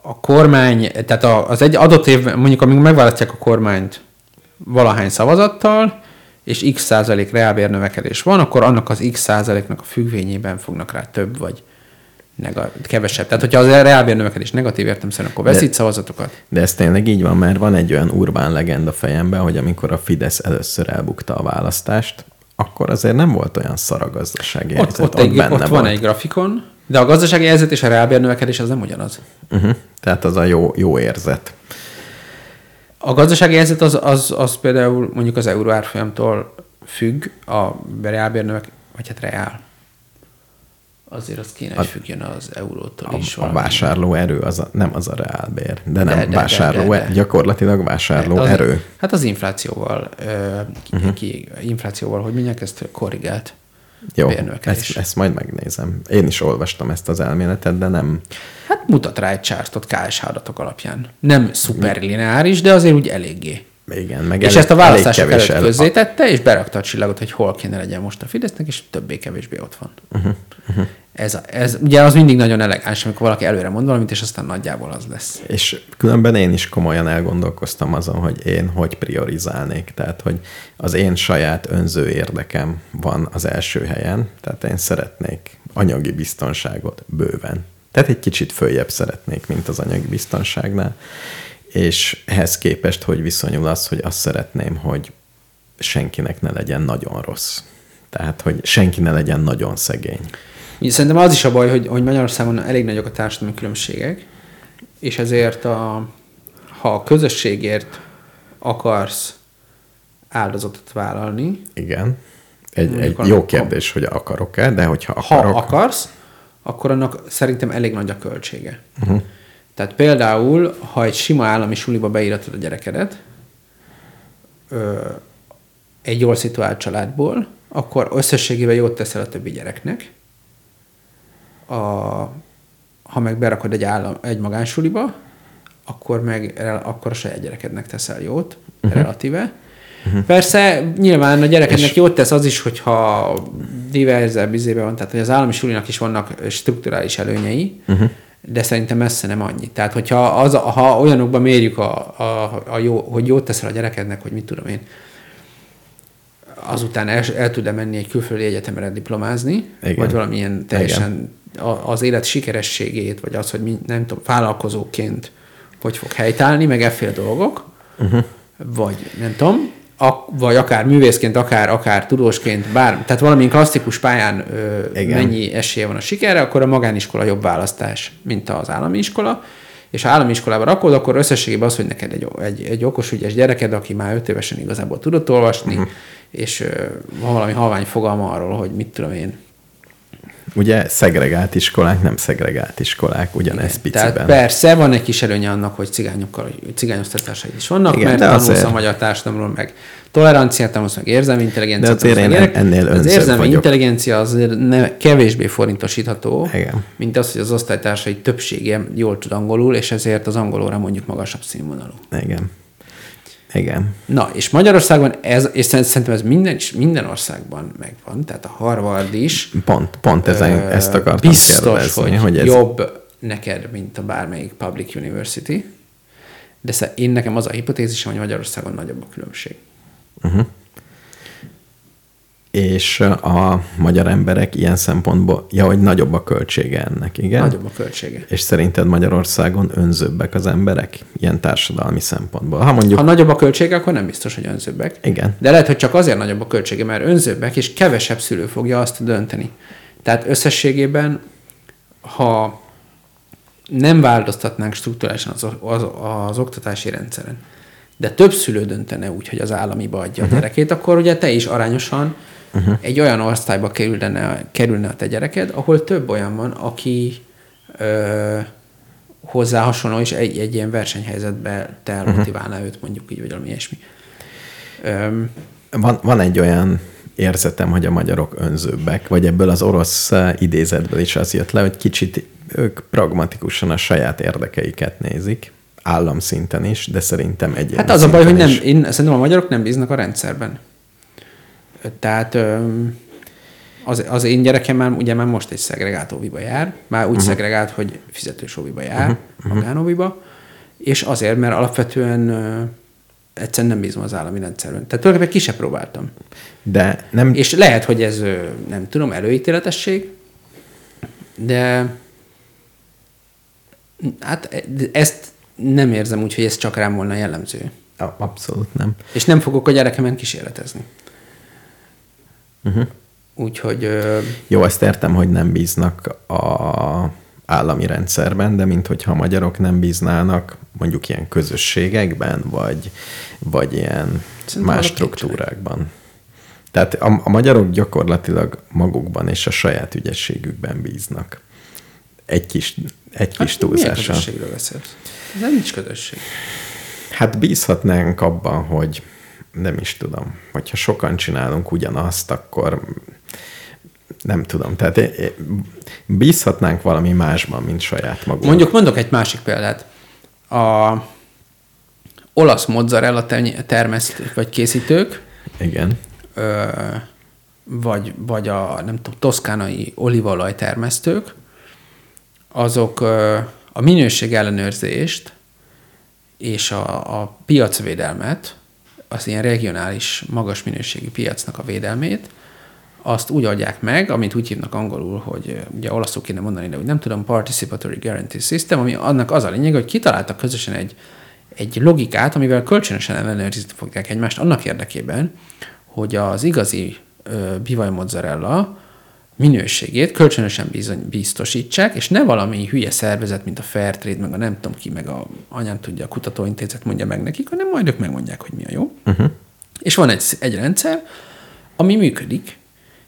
a kormány, tehát az egy adott év, mondjuk amíg megválasztják a kormányt valahány szavazattal, és x százalék reálbér növekedés van, akkor annak az x százaléknak a függvényében fognak rá több vagy nega- kevesebb. Tehát, hogyha az reálbér növekedés negatív értelmszerűen, akkor veszít szavazatokat. De ez tényleg így van, mert van egy olyan urbán legenda fejemben, hogy amikor a Fidesz először elbukta a választást, akkor azért nem volt olyan szar a gazdasági Ott, helyzet. ott, egy, benne ott van volt. egy grafikon, de a gazdasági helyzet és a reálbér növekedés az nem ugyanaz. Uh-huh. Tehát az a jó, jó érzet. A gazdasági helyzet az, az, az például mondjuk az euró árfolyamtól függ, a reálbér növek, vagy hát reál. Azért az kéne, hogy függjön az eurótól A, is. a valami. vásárló erő az a, nem az a reálbér, de nem De, de, de, de, vásárló, de, de. gyakorlatilag vásárló az, erő. Hát az inflációval, ö, uh-huh. ki, inflációval, hogy mondják, ezt korrigált Jó, ezt, ezt majd megnézem. Én is olvastam ezt az elméletet, de nem. Hát mutat rá egy csártot KSH adatok alapján. Nem szuperlineáris, de azért úgy eléggé. Igen, meg és elég- ezt a választások előtt el- közzétette, és berakta a csillagot, hogy hol kéne legyen most a Fidesznek, és többé-kevésbé ott van. Uh-huh. Uh-huh. Ez, a, ez ugye az mindig nagyon elegáns, amikor valaki előre mond valamit, és aztán nagyjából az lesz. És különben én is komolyan elgondolkoztam azon, hogy én hogy priorizálnék. Tehát, hogy az én saját önző érdekem van az első helyen, tehát én szeretnék anyagi biztonságot bőven. Tehát egy kicsit följebb szeretnék, mint az anyagi biztonságnál. És ehhez képest, hogy viszonyul az, hogy azt szeretném, hogy senkinek ne legyen nagyon rossz. Tehát, hogy senki ne legyen nagyon szegény. Szerintem az is a baj, hogy, hogy Magyarországon elég nagyok a társadalmi különbségek, és ezért a, ha a közösségért akarsz áldozatot vállalni, Igen. Egy, egy Mondjuk jó annak- kérdés, hogy akarok-e, de hogyha ha akarok, akarsz, akkor annak szerintem elég nagy a költsége. Uh-huh. Tehát például, ha egy sima állami suliba beíratod a gyerekedet, ö, egy jól szituált családból, akkor összességében jót teszel a többi gyereknek. A, ha meg berakod egy, állam, egy magánsuliba, akkor meg akkor a saját gyerekednek teszel jót, uh-huh. relatíve. Uh-huh. Persze nyilván a gyerekednek És- jót tesz az is, hogyha diverzebb bizébe van, tehát hogy az állami sulinak is vannak strukturális előnyei, uh-huh. De szerintem messze nem annyi. Tehát hogyha az, ha olyanokban mérjük, a, a, a jó, hogy jót teszel a gyerekednek, hogy mit tudom én, azután el, el tud-e menni egy külföldi egyetemre diplomázni, Igen. vagy valamilyen teljesen a, az élet sikerességét, vagy az, hogy mi, nem tudom, vállalkozóként hogy fog helytállni, meg efféle dolgok, uh-huh. vagy nem tudom, a, vagy akár művészként, akár, akár tudósként, bár, tehát valamilyen klasszikus pályán ö, Igen. mennyi esélye van a sikerre, akkor a magániskola jobb választás, mint az állami iskola. És ha állami iskolába rakod, akkor összességében az, hogy neked egy, egy, egy okos, ügyes gyereked, aki már öt évesen igazából tudott olvasni, uh-huh. és ö, van valami halvány fogalma arról, hogy mit tudom én, ugye szegregált iskolák, nem szegregált iskolák, ugyanez piciben. Tehát persze, van egy kis előnye annak, hogy cigányokkal, cigányosztatásaid is vannak, Igen, Igen, mert tanulsz azért- a magyar társadalomról, meg toleranciát tanulsz, meg érzelmi intelligenciát. De azért én ilyenek. ennél Az érzelmi vagyok. intelligencia azért ne, kevésbé forintosítható, Igen. mint az, hogy az osztálytársai többsége jól tud angolul, és ezért az angolóra mondjuk magasabb színvonalú. Igen. Igen. Na, és Magyarországon ez, és szerintem ez minden, is minden országban megvan, tehát a Harvard is. Pont, pont ezen, ö, ezt akartam biztos, kérdezni, hogy, hogy ez... jobb neked, mint a bármelyik public university, de én nekem az a hipotézisem, hogy Magyarországon nagyobb a különbség. És a magyar emberek ilyen szempontból, ja, hogy nagyobb a költsége ennek, igen? Nagyobb a költsége. És szerinted Magyarországon önzőbbek az emberek? Ilyen társadalmi szempontból. Ha mondjuk, Ha nagyobb a költsége, akkor nem biztos, hogy önzőbbek. Igen. De lehet, hogy csak azért nagyobb a költsége, mert önzőbbek, és kevesebb szülő fogja azt dönteni. Tehát összességében, ha nem változtatnánk struktúrálisan az, az, az oktatási rendszeren, de több szülő döntene úgy, hogy az államiba adja uh-huh. a gyerekét, akkor ugye te is arányosan uh-huh. egy olyan osztályba kerülne, kerülne a te gyereked, ahol több olyan van, aki ö, hozzá hasonló, és egy, egy ilyen versenyhelyzetbe te elmotiválná uh-huh. őt, mondjuk így, vagy valami ilyesmi. Öm, van, van egy olyan érzetem, hogy a magyarok önzőbbek, vagy ebből az orosz idézetből is az jött le, hogy kicsit ők pragmatikusan a saját érdekeiket nézik, államszinten is, de szerintem egyéni Hát az a baj, hogy nem, is. én szerintem a magyarok nem bíznak a rendszerben. Tehát az, az én gyerekem már, ugye már most egy szegregált óviba jár, már úgy uh-huh. szegregált, hogy fizetős óviba jár, uh-huh. magánóviba, és azért, mert alapvetően ö, egyszerűen nem bízom az állami rendszerben. Tehát tulajdonképpen ki se próbáltam. De nem, És lehet, hogy ez, nem tudom, előítéletesség, de hát ezt nem érzem úgy, hogy ez csak rám volna jellemző. Abszolút nem. És nem fogok a gyerekemen kísérletezni. Uh-huh. Úgyhogy Jó, ezt értem, hogy nem bíznak a állami rendszerben, de mint hogyha a magyarok nem bíznának mondjuk ilyen közösségekben, vagy, vagy ilyen Szerintem más struktúrákban. Tehát a, a magyarok gyakorlatilag magukban és a saját ügyességükben bíznak. Egy kis, egy kis hát milyen túlzással. közösségről beszélsz? Ez nem nincs közösség. Hát bízhatnánk abban, hogy nem is tudom, hogyha sokan csinálunk ugyanazt, akkor nem tudom. Tehát é- é- bízhatnánk valami másban, mint saját magunk. Mondjuk mondok egy másik példát. A olasz mozzarella termesztők vagy készítők, Igen. ö, vagy, vagy a nem tudom, toszkánai olívaolaj termesztők, azok ö, a minőség ellenőrzést és a, a piacvédelmet, az ilyen regionális, magas minőségi piacnak a védelmét, azt úgy adják meg, amit úgy hívnak angolul, hogy ugye olaszul kéne mondani, de úgy nem tudom, Participatory Guarantee System, ami annak az a lényeg, hogy kitaláltak közösen egy, egy logikát, amivel kölcsönösen ellenőrizni fogják egymást annak érdekében, hogy az igazi ö, bivaj mozzarella minőségét kölcsönösen bizony, biztosítsák, és ne valami hülye szervezet, mint a Fairtrade, meg a nem tudom ki, meg a anyám tudja, a kutatóintézet mondja meg nekik, hanem majd ők megmondják, hogy mi a jó. Uh-huh. És van egy, egy rendszer, ami működik,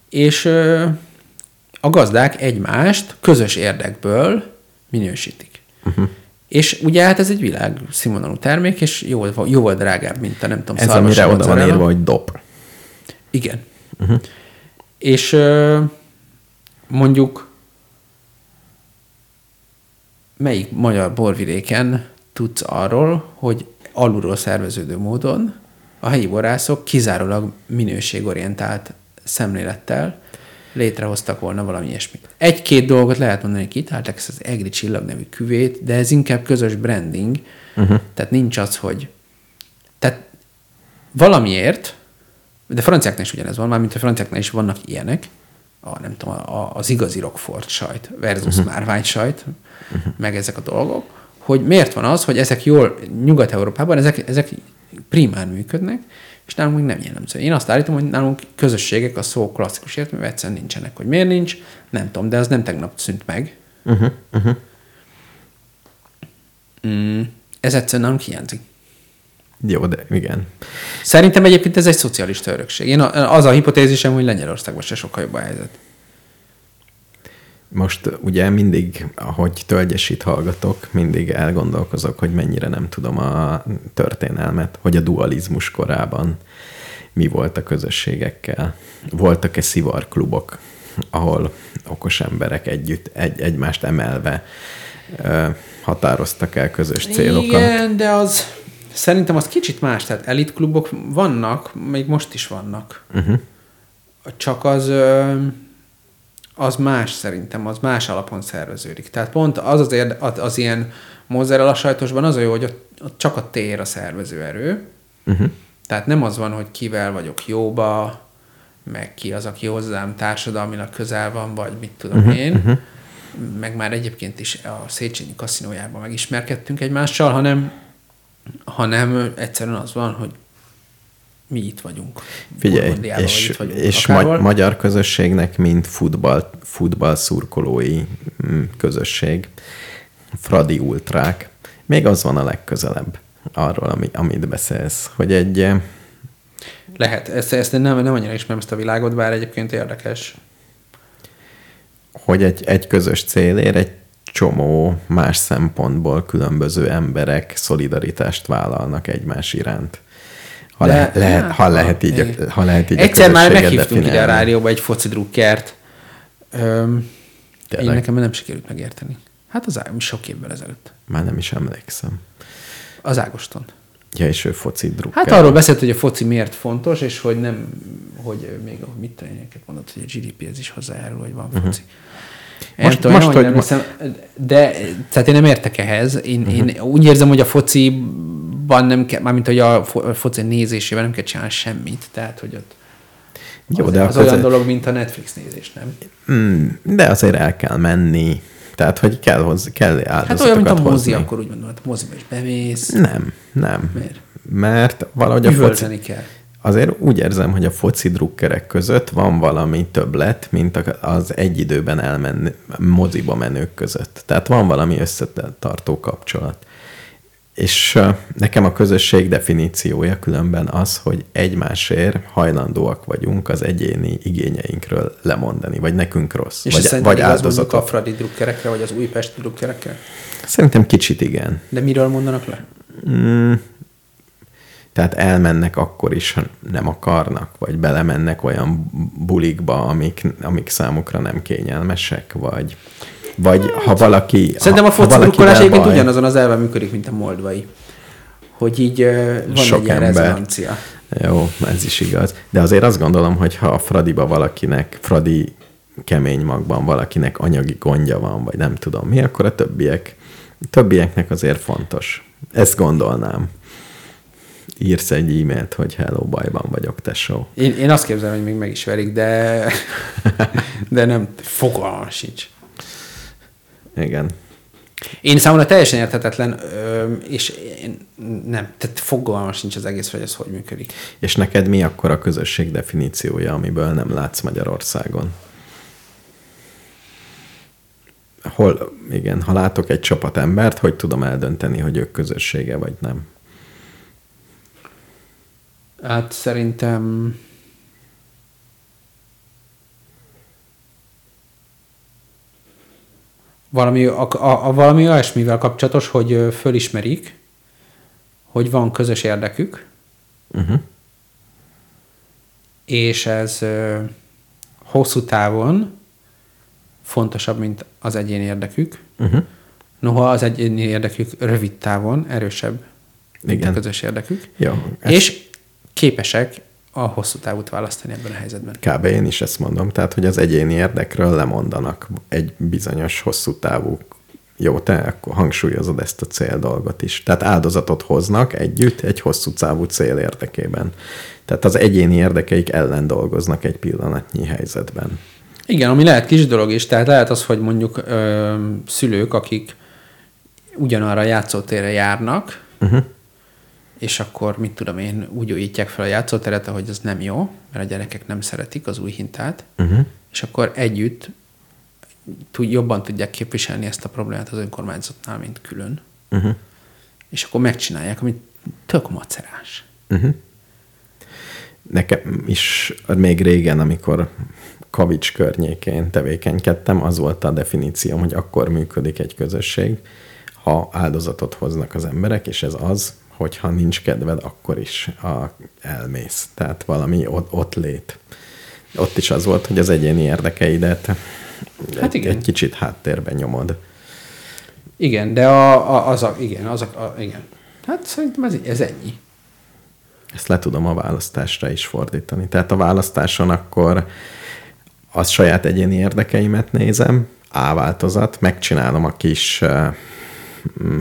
és ö, a gazdák egymást közös érdekből minősítik. Uh-huh. És ugye hát ez egy világ színvonalú termék, és jóval, jóval drágább, mint a nem tudom, Ez amire oda van írva, hogy dob. Igen. Uh-huh. És ö, mondjuk melyik magyar borvidéken tudsz arról, hogy alulról szerveződő módon a helyi borászok kizárólag minőségorientált szemlélettel létrehoztak volna valami ilyesmit. Egy-két dolgot lehet mondani, hogy kitáltak ezt az Egri Csillag nevű küvét, de ez inkább közös branding, uh-huh. tehát nincs az, hogy tehát valamiért, de franciáknál is ugyanez van, már mint a franciáknál is vannak ilyenek, a, nem tudom, a, az igazi Rockford sajt versus uh-huh. márvány sajt, uh-huh. meg ezek a dolgok, hogy miért van az, hogy ezek jól Nyugat-Európában, ezek, ezek primán működnek, és nálunk még nem jellemző. Én azt állítom, hogy nálunk közösségek a szó klasszikus értelmében egyszerűen nincsenek. Hogy miért nincs, nem tudom, de az nem tegnap szűnt meg. Uh-huh, uh-huh. Mm, ez egyszerűen nálunk hiányzik. Jó, de igen. Szerintem egyébként ez egy szocialista örökség. Én az a hipotézisem, hogy Lengyelországban se sokkal jobb a helyzet. Most ugye mindig, ahogy tölgyesít hallgatok, mindig elgondolkozok, hogy mennyire nem tudom a történelmet, hogy a dualizmus korában mi volt a közösségekkel. Voltak-e szivarklubok, ahol okos emberek együtt, egy, egymást emelve ö, határoztak el közös célokat? Igen, de az szerintem az kicsit más, tehát elitklubok vannak, még most is vannak. Uh-huh. Csak az, az más szerintem, az más alapon szerveződik. Tehát pont az az, érde, az, az ilyen mozzarella sajtosban az a jó, hogy ott, ott csak a tér a szervezőerő. Uh-huh. Tehát nem az van, hogy kivel vagyok jóba, meg ki az, aki hozzám társadalmilag közel van, vagy mit tudom uh-huh, én. Uh-huh. Meg már egyébként is a Széchenyi kaszinójában megismerkedtünk egymással, hanem, hanem egyszerűen az van, hogy mi itt vagyunk. Figyelj, és, itt vagyunk és akárhol. ma- magyar közösségnek, mint futball, futball szurkolói mm, közösség, Fradi ultrák, még az van a legközelebb arról, ami, amit beszélsz, hogy egy, eh, Lehet, ezt, ezt nem, nem annyira ismerem ezt a világot, bár egyébként érdekes. hogy egy, egy közös célért egy csomó más szempontból különböző emberek szolidaritást vállalnak egymás iránt. Ha, le, lehet, ha lehet így, a, ha lehet így Egyszer már meghívtunk ide a rádióba egy foci drukkert. Öm, én nekem nem sikerült megérteni. Hát az Á- sok évvel ezelőtt. Már nem is emlékszem. Az Ágoston. Ja, és ő foci drukker. Hát arról beszélt, hogy a foci miért fontos, és hogy nem, hogy még mit én mondott, hogy a GDP-hez is hozzájárul, hogy van foci. Én Most- most, tudom, most, hogy emlékszem, de tehát én nem értek ehhez. Én, uh-huh. én úgy érzem, hogy a fociban nem kell, mármint hogy a fo- a foci nézésében nem kell csinálni semmit. Tehát, hogy ott Jó, az, de az olyan azért- dolog, mint a Netflix nézés, nem? Mm, de azért el kell menni. Tehát, hogy kell, hozzá, kell áldozatokat Hát olyan, mint a mozi, hozni. akkor úgy mondom, hát a moziba is bemész, Nem, nem. Miért? Mert valahogy a foci, üvölteni kell. Azért úgy érzem, hogy a foci drukkerek között van valami többlet, mint az egy időben elmenni moziba menők között. Tehát van valami összetartó kapcsolat. És nekem a közösség definíciója különben az, hogy egymásért hajlandóak vagyunk az egyéni igényeinkről lemondani, vagy nekünk rossz, És vagy, vagy áldozatot. a Fradi drukkerekre, vagy az újpesti drukkerekre? Szerintem kicsit igen. De miről mondanak le? Mm, tehát elmennek akkor is, ha nem akarnak, vagy belemennek olyan bulikba, amik, amik számukra nem kényelmesek, vagy, vagy ha valaki... Szerintem a foci valakivel drukkolás egyébként ugyanazon az elven működik, mint a moldvai. Hogy így van Sok egy ilyen ember. rezonancia. Jó, ez is igaz. De azért azt gondolom, hogy ha a Fradiba valakinek, Fradi kemény magban valakinek anyagi gondja van, vagy nem tudom mi, akkor a többiek, többieknek azért fontos. Ezt gondolnám. Írsz egy e-mailt, hogy hello, bajban vagyok, tesó. Én, én azt képzelem, hogy még meg is verik, de, de nem, fogalmam sincs. Igen. Én számomra teljesen érthetetlen, és én nem, tehát fogalmam sincs az egész, hogy ez hogy működik. És neked mi akkor a közösség definíciója, amiből nem látsz Magyarországon? Hol, igen, ha látok egy csapat embert, hogy tudom eldönteni, hogy ők közössége vagy nem? Hát szerintem valami, a, a, a, valami olyasmivel kapcsolatos, hogy fölismerik, hogy van közös érdekük, Uh-huh. és ez ö, hosszú távon fontosabb, mint az egyéni érdekük. Uh-huh. Noha az egyéni érdekük rövid távon erősebb, mint Igen. a közös érdekük. Jó. És képesek a hosszú távút választani ebben a helyzetben. Kb. én is ezt mondom. Tehát, hogy az egyéni érdekről lemondanak egy bizonyos hosszú távú jó, te akkor hangsúlyozod ezt a cél dolgot is. Tehát áldozatot hoznak együtt egy hosszú távú cél érdekében. Tehát az egyéni érdekeik ellen dolgoznak egy pillanatnyi helyzetben. Igen, ami lehet kis dolog is, tehát lehet az, hogy mondjuk ö, szülők, akik ugyanarra a játszótérre járnak, Uh-huh. És akkor, mit tudom én, úgy újítják fel a játszóteret, ahogy az nem jó, mert a gyerekek nem szeretik az új hintát, Uh-huh. és akkor együtt tud, jobban tudják képviselni ezt a problémát az önkormányzatnál, mint külön. Uh-huh. És akkor megcsinálják, amit tök macerás. Uh-huh. Nekem is még régen, amikor Kavics környékén tevékenykedtem, az volt a definícióm, hogy akkor működik egy közösség, ha áldozatot hoznak az emberek, és ez az, hogyha nincs kedved, akkor is a, elmész. Tehát valami ott, ott lét. Ott is az volt, hogy az egyéni érdekeidet Hát egy, igen. egy kicsit háttérben nyomod. Igen, de a, a, az a, igen, az a, a, igen. Hát szerintem ez, ez ennyi. Ezt le tudom a választásra is fordítani. Tehát a választáson akkor az saját egyéni érdekeimet nézem, A változat, megcsinálom a kis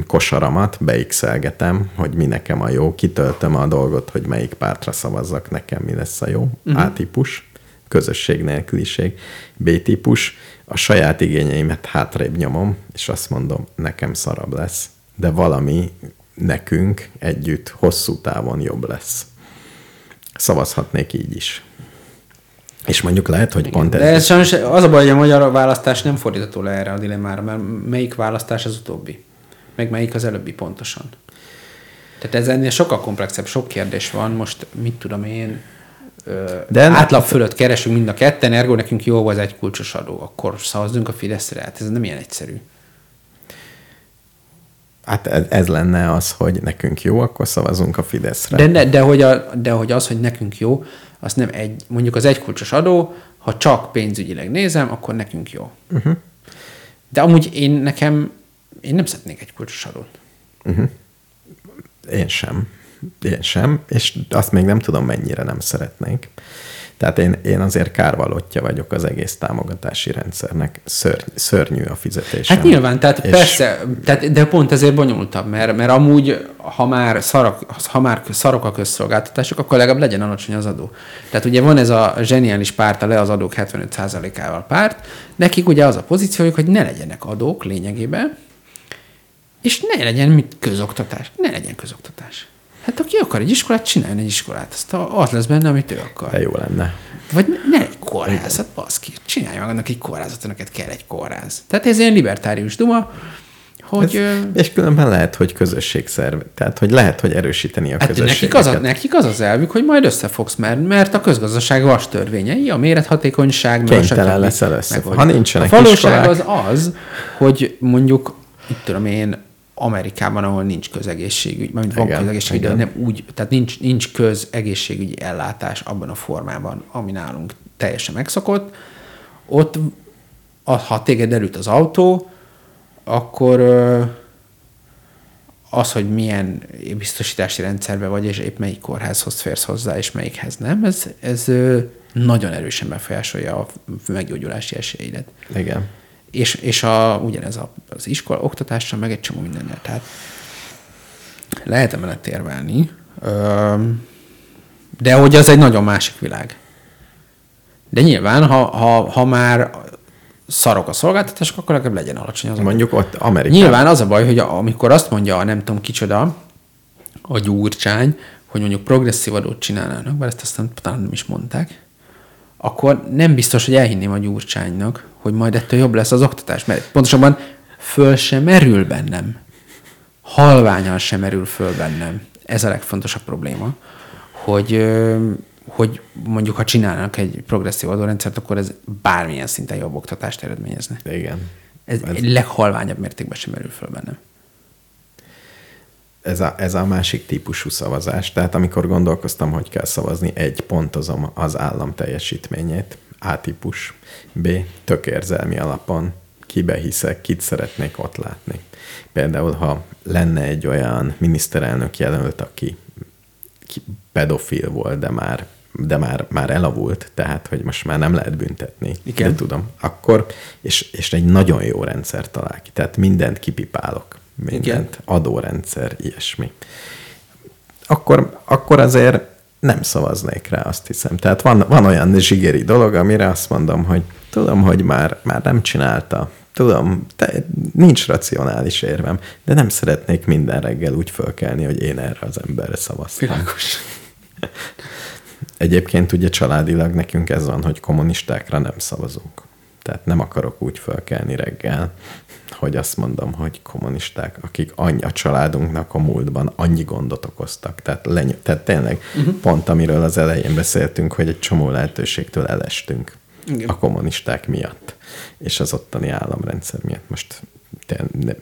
kosaramat, beixelgetem, hogy mi nekem a jó, kitöltöm a dolgot, hogy melyik pártra szavazzak, nekem mi lesz a jó. Uh-huh. A-típus, közösség nélküliség. B-típus, a saját igényeimet hátrébb nyomom, és azt mondom, nekem szarabb lesz, de valami nekünk együtt hosszú távon jobb lesz. Szavazhatnék így is. És mondjuk lehet, hogy pont De ez... ez sajnos az a baj, hogy a magyar választás nem fordítható le erre a dilemmára, mert melyik választás az utóbbi? Meg melyik az előbbi pontosan? Tehát ez ennél sokkal komplexebb, sok kérdés van. Most mit tudom én, De ennek- átlag fölött keresünk mind a ketten, ergo nekünk jó az egy kulcsos adó, akkor szavazzunk a Fideszre. Hát ez nem ilyen egyszerű. Hát ez, lenne az, hogy nekünk jó, akkor szavazunk a Fideszre. De, de, de, hogy a, de hogy az, hogy nekünk jó, az nem egy, mondjuk az egykulcsos adó, ha csak pénzügyileg nézem, akkor nekünk jó. Uh-huh. De amúgy én nekem, én nem szeretnék egy kulcsos adót. Én sem. Én sem, és azt még nem tudom, mennyire nem szeretnék. Tehát én, én azért kárvalótja vagyok az egész támogatási rendszernek. Szörny, szörnyű a fizetésem. Hát nyilván, tehát És- persze, tehát, de pont ezért bonyolultabb, mert, mert amúgy, ha már, szarok, ha már szarok a közszolgáltatások, akkor legalább legyen alacsony az adó. Tehát ugye van ez a zseniális párt, a le az adók 75%-ával párt, nekik ugye az a pozíciójuk, hogy ne legyenek adók lényegében, és ne legyen mit közoktatás. Ne legyen közoktatás. Hát aki akar egy iskolát, csináljon egy iskolát. Azt az lesz benne, amit ő akar. De jó lenne. Vagy ne egy kórház, hát baszki, csinálj meg annak egy kórházat, neked kell egy kórház. Tehát ez ilyen libertárius duma, hogy... Ez, és különben lehet, hogy közösségszerv. Tehát, hogy lehet, hogy erősíteni a Hát nekik az, a, nekik az az elvük, hogy majd összefogsz, mert, mert a közgazdaság vas törvényei, a mérethatékonyság, Kénytelen leszel össze. Ha nincsenek A valóság iskolák- az az, hogy mondjuk, itt tudom én, Amerikában, ahol nincs közegészségügy, mert van Igen, közegészségügy, de igen. nem úgy, tehát nincs, nincs közegészségügyi ellátás abban a formában, ami nálunk teljesen megszokott, ott, ha téged elüt az autó, akkor az, hogy milyen biztosítási rendszerben vagy, és épp melyik kórházhoz férsz hozzá, és melyikhez nem, ez, ez nagyon erősen befolyásolja a meggyógyulási esélyeidet. Igen. És, és a, ugyanez a, az iskola oktatással, meg egy csomó mindennel. Tehát lehet emellett érvelni, de hogy az egy nagyon másik világ. De nyilván, ha, ha, ha már szarok a szolgáltatások, akkor legalább legyen alacsony az. Mondjuk ott Amerikában. Nyilván az a baj, hogy amikor azt mondja a nem tudom kicsoda, a gyurcsány, hogy mondjuk progresszív adót csinálnának, bár ezt aztán talán nem is mondták, akkor nem biztos, hogy elhinném a gyurcsánynak, hogy majd ettől jobb lesz az oktatás, mert pontosabban föl sem merül bennem. Halványan sem merül föl bennem. Ez a legfontosabb probléma, hogy, hogy mondjuk ha csinálnak egy progresszív adórendszert, akkor ez bármilyen szinten jobb oktatást eredményezne. Igen. Ez, ez leghalványabb mértékben sem merül föl bennem. Ez a, ez a másik típusú szavazás. Tehát amikor gondolkoztam, hogy kell szavazni, egy pontozom az állam teljesítményét, A típus, B tök érzelmi alapon, kibe hiszek, kit szeretnék ott látni. Például, ha lenne egy olyan miniszterelnök jelölt, aki ki pedofil volt, de már de már, már elavult, tehát, hogy most már nem lehet büntetni. Igen. De tudom. Akkor, és, és egy nagyon jó rendszer talál ki. Tehát mindent kipipálok. Mindent. Igen. Adórendszer, ilyesmi. Akkor, akkor azért nem szavaznék rá, azt hiszem. Tehát van, van olyan zsigeri dolog, amire azt mondom, hogy tudom, hogy már, már nem csinálta. Tudom, te, nincs racionális érvem, de nem szeretnék minden reggel úgy fölkelni, hogy én erre az emberre szavaztam. Világos. Egyébként ugye családilag nekünk ez van, hogy kommunistákra nem szavazunk. Tehát nem akarok úgy fölkelni reggel, hogy azt mondom, hogy kommunisták, akik annyi, a családunknak a múltban annyi gondot okoztak. Tehát, leny- tehát tényleg uh-huh. pont amiről az elején beszéltünk, hogy egy csomó lehetőségtől elestünk Igen. a kommunisták miatt, és az ottani államrendszer miatt. Most te, ne,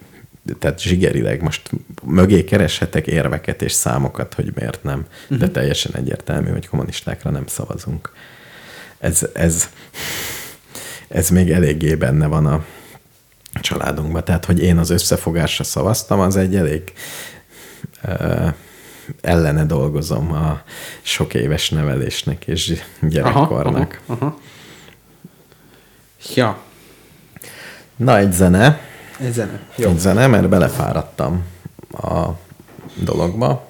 tehát zsigerileg most mögé kereshetek érveket és számokat, hogy miért nem, uh-huh. de teljesen egyértelmű, hogy kommunistákra nem szavazunk. Ez, ez, ez még eléggé benne van a családunkban. Tehát, hogy én az összefogásra szavaztam, az egy elég, ö, ellene dolgozom a sok éves nevelésnek és gyerekkornak. Aha, aha. Ja, Na, egy zene. ez zene. Jó. Egy zene, mert belefáradtam a dologba.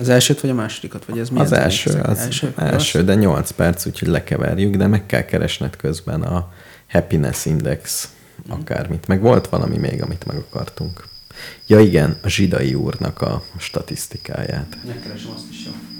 Az elsőt vagy a másodikat? Vagy ez milyen Az zenék első, ezek? az első, első, de 8 perc, úgyhogy lekeverjük, de meg kell keresned közben a Happiness Index, akármit. Meg volt valami még, amit meg akartunk. Ja igen, a zsidai úrnak a statisztikáját. Megkeresem azt is, jó.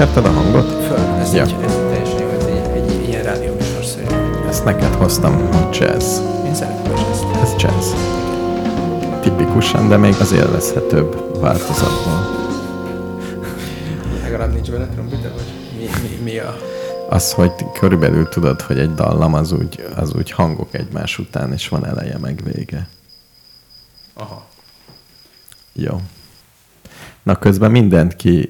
Föltekerted a hangot? Föl, ez, Ja. egy, ez teljesen jó, egy, egy, ilyen rádióműsorszerű. Ezt neked hoztam, hogy jazz. Én szeretem is ezt. Ez jazz. Tipikusan, de még az élvezhetőbb változatban. Legalább nincs benne trombita, vagy mi, mi, mi a... Az, hogy körülbelül tudod, hogy egy dallam az úgy, az úgy hangok egymás után, és van eleje meg vége. Aha. Jó. Na közben mindent ki,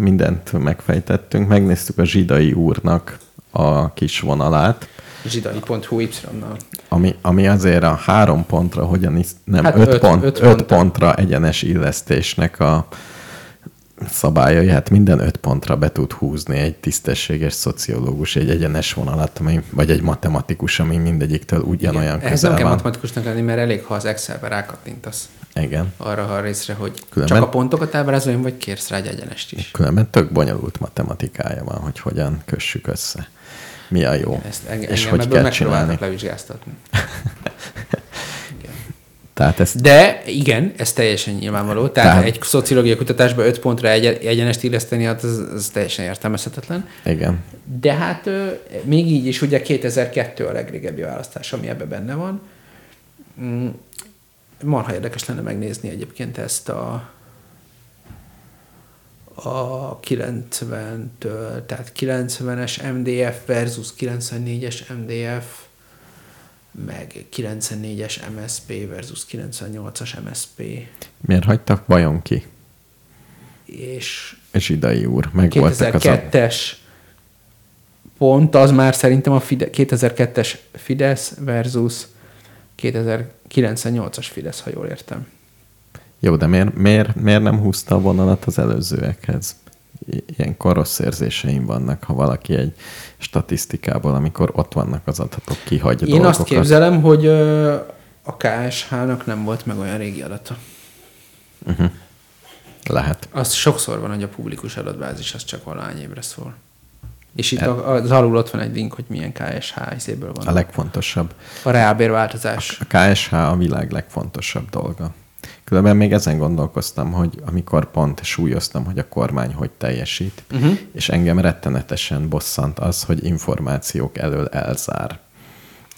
mindent megfejtettünk, megnéztük a zsidai úrnak a kis vonalát, Zsidai.hu Y-nal. ami, ami azért a három pontra, hogyan is, nem, Hát öt, öt- pont, öt öt, pontra. egyenes illesztésnek a szabályai, hát minden öt pontra be tud húzni egy tisztességes szociológus, egy egyenes vonalat, ami, vagy egy matematikus, ami mindegyiktől ugyanolyan Ehhez nem közel kell van. matematikusnak lenni, mert elég, ha az Excel-be rákattintasz Igen. arra a részre, hogy Különben- csak a pontokat ábrázoljon, vagy kérsz rá egy egyenest is. Különben tök bonyolult matematikája van, hogy hogyan kössük össze. Mi a jó, Ezt engem, és hogy kell csinálni. levizsgáztatni. Tehát ezt De igen, ez teljesen nyilvánvaló. Tehát, Tehát- egy szociológiai kutatásban öt pontra egy, egyenest illeszteni, hát ez, ez teljesen értelmezhetetlen. igen, De hát ö, még így is ugye 2002 a legrégebbi választás, ami ebben benne van. Marha érdekes lenne megnézni egyébként ezt a a 90-től, tehát 90-es MDF versus 94-es MDF, meg 94-es MSP versus 98-as MSP, miért hagytak vajon ki? és Zsidai úr, meg voltak az a... 2002-es pont, az már szerintem a Fide- 2002-es Fidesz versus 2098-as Fidesz, ha jól értem. Jó, de miért, miért, miért nem húzta a vonalat az előzőekhez? Ilyenkor rossz érzéseim vannak, ha valaki egy statisztikából, amikor ott vannak az adatok, kihagy Én dolgokat. azt képzelem, hogy a KSH-nak nem volt meg olyan régi adata. Lehet. Az sokszor van, hogy a publikus adatbázis az csak valahány évre szól. És itt E- a, az alul ott van egy link, hogy milyen KSH izéből van. A legfontosabb. a reálbérváltozás. A KSH a világ legfontosabb dolga. Különben még ezen gondolkoztam, hogy amikor pont súlyoztam, hogy a kormány hogy teljesít, uh-huh. és engem rettenetesen bosszant az, hogy információk elől elzár.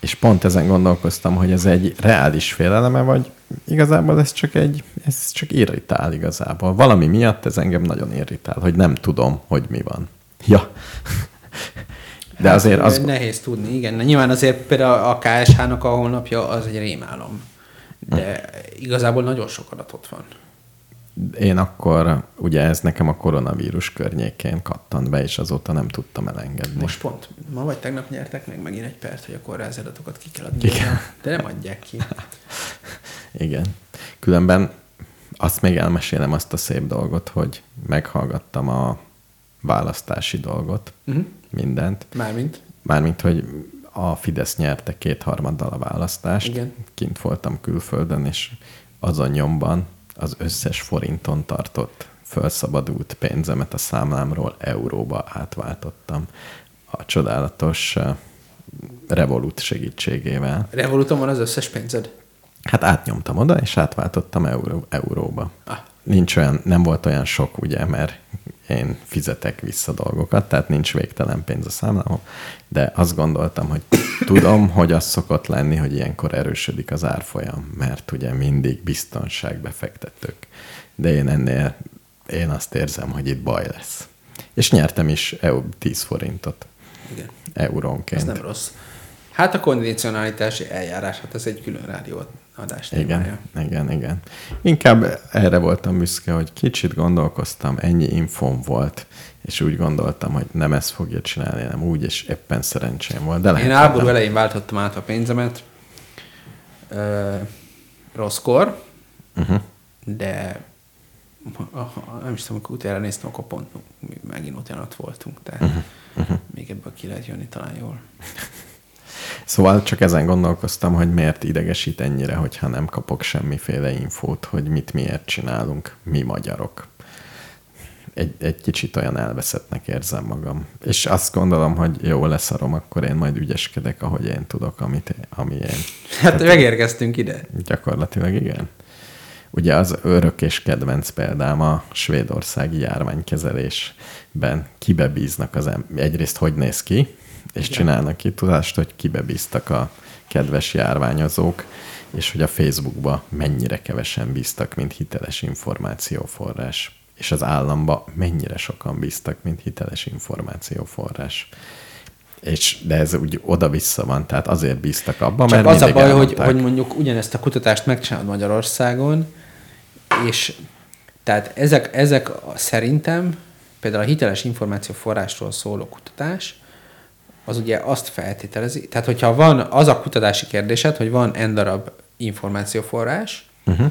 És pont ezen gondolkoztam, hogy ez egy reális féleleme, vagy igazából ez csak egy, ez csak irritál igazából. Valami miatt ez engem nagyon irritál, hogy nem tudom, hogy mi van. Ja. De Hát, azért az, Nehéz tudni, igen. Nyilván azért például a KSH-nak a honlapja az egy rémálom. De igazából nagyon sok adatot van. én akkor, ugye ez nekem a koronavírus környékén kattant be, és azóta nem tudtam elengedni. Most pont, ma vagy tegnap nyertek meg megint egy pert, hogy a kórház adatokat ki kell adni. Igen. De nem adják ki. Igen. Különben azt még elmesélem azt a szép dolgot, hogy meghallgattam a választási dolgot, Uh-huh. mindent. Mármint. Mármint, hogy a Fidesz nyerte kétharmaddal a választást. Igen. Kint voltam külföldön, és azon nyomban az összes forinton tartott felszabadult pénzemet a számlámról euróba átváltottam. A csodálatos uh, Revolut segítségével. Revoluton van az összes pénzed? Hát átnyomtam oda, és átváltottam euró, euróba. Ah. Nincs olyan, nem volt olyan sok, ugye, mert én fizetek vissza dolgokat, tehát nincs végtelen pénz a számlámon, de azt gondoltam, hogy tudom, hogy az szokott lenni, hogy ilyenkor erősödik az árfolyam, mert ugye mindig biztonságbefektetők. De én ennél, én azt érzem, hogy itt baj lesz. És nyertem is EU 10 forintot Igen. eurónként. Ez nem rossz. Hát a kondicionalitási eljárás, hát ez egy külön rádióadás témája. Igen, igen, igen. Inkább erre voltam büszke, hogy kicsit gondolkoztam, ennyi infom volt, és úgy gondoltam, hogy nem ezt fogja csinálni, hanem úgy, és éppen szerencsém volt. De lehet, Én háború nem. elején váltottam át a pénzemet, ö, rosszkor, Uh-huh. de ha- nem is tudom, amikor utána néztem, akkor pont mi megint ugyanott voltunk, tehát uh-huh. Uh-huh. még ebből ki lehet jönni talán jól. Szóval csak ezen gondolkoztam, hogy miért idegesít ennyire, hogyha nem kapok semmiféle infót, hogy mit miért csinálunk mi magyarok. egy, egy kicsit olyan elveszettnek érzem magam. És azt gondolom, hogy jó leszarom, akkor én majd ügyeskedek, ahogy én tudok, amit ami én. Hát megérkeztünk ide. Gyakorlatilag igen. Ugye az örök és kedvenc példám a svédországi járványkezelésben kibe bíznak az em- egyrészt hogy néz ki, és Igen. csinálnak ki tudást, hogy kibe bíztak a kedves járványozók, és hogy a Facebookba mennyire kevesen bíztak, mint hiteles információforrás. És az államba mennyire sokan bíztak, mint hiteles információforrás. És, de ez úgy oda-vissza van, tehát azért bíztak abban, Csak mert az a baj, hogy, elmondták. hogy mondjuk ugyanezt a kutatást megcsinálod Magyarországon, és tehát ezek, ezek szerintem például a hiteles információforrásról szóló kutatás, az ugye azt feltételezi, tehát hogyha van az a kutatási kérdésed, hogy van n darab információforrás, uh-huh.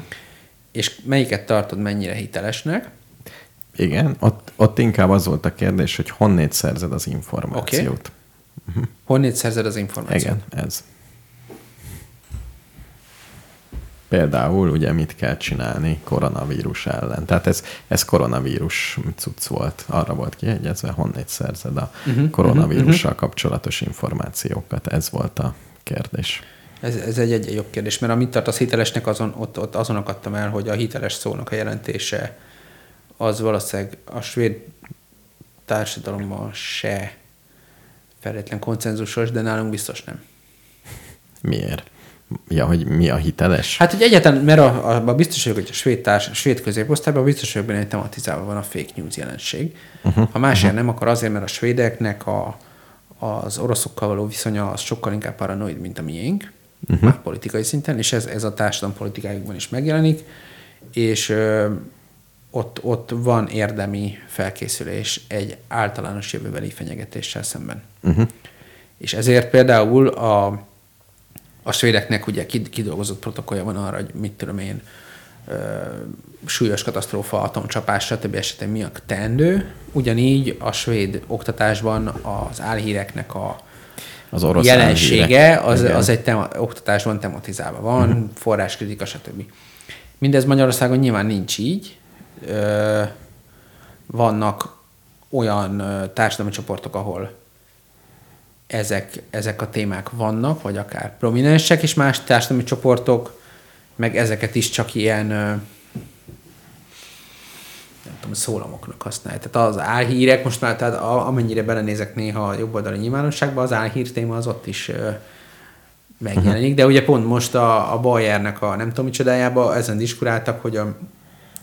és melyiket tartod mennyire hitelesnek, Igen, ott, ott inkább az volt a kérdés, hogy honnét szerzed az információt. honnét szerzed az információt. Igen, ez. Például ugye mit kell csinálni koronavírus ellen. Tehát ez, ez koronavírus cucc volt. Arra volt kiegyezve, honnét szerzed a uh-huh, koronavírussal uh-huh. kapcsolatos információkat. Ez volt a kérdés. Ez, ez egy, egy jobb kérdés, mert amit tartasz hitelesnek, azon, ott, ott azon akadtam el, hogy a hiteles szónak a jelentése az valószínűleg a svéd társadalomban se feltétlen konszenzusos, de nálunk biztos nem. Miért? Ja, hogy mi a hiteles? Hát, hogy egyáltalán, mert a biztos vagyok, hogy a svéd, társ, a svéd középosztályban biztos vagyok benne, hogy tematizálva van a fake news jelenség. Uh-huh, ha másért uh-huh. nem, akkor azért, mert a svédeknek a, az oroszokkal való viszonya az sokkal inkább paranoid, mint a miénk, uh-huh. már politikai szinten, és ez, ez a társadalom politikájukban is megjelenik, és ö, ott, ott van érdemi felkészülés egy általános jövőbeli fenyegetéssel szemben. Uh-huh. És ezért például a, a svédeknek ugye kid- kidolgozott protokollja van arra, hogy mit tudom én, súlyos katasztrófa, atomcsapás, stb. esetén mi a teendő. Ugyanígy a svéd oktatásban az álhíreknek a Az orosz jelensége az, Igen. az egy tema, oktatásban tematizálva van, uh-huh. forráskritika, stb. Mindez Magyarországon nyilván nincs így. Ö, vannak olyan társadalmi csoportok, ahol ezek, ezek a témák vannak, vagy akár prominensek, és más társadalmi csoportok meg ezeket is csak ilyen nem tudom, szólamoknak használják. Tehát az álhírek, most már tehát amennyire belenézek néha a jobboldali nyilvánosságba, az álhír téma az ott is megjelenik, de ugye pont most a, a Bayernek a nem tudom micsodájába ezen diskuráltak, hogy a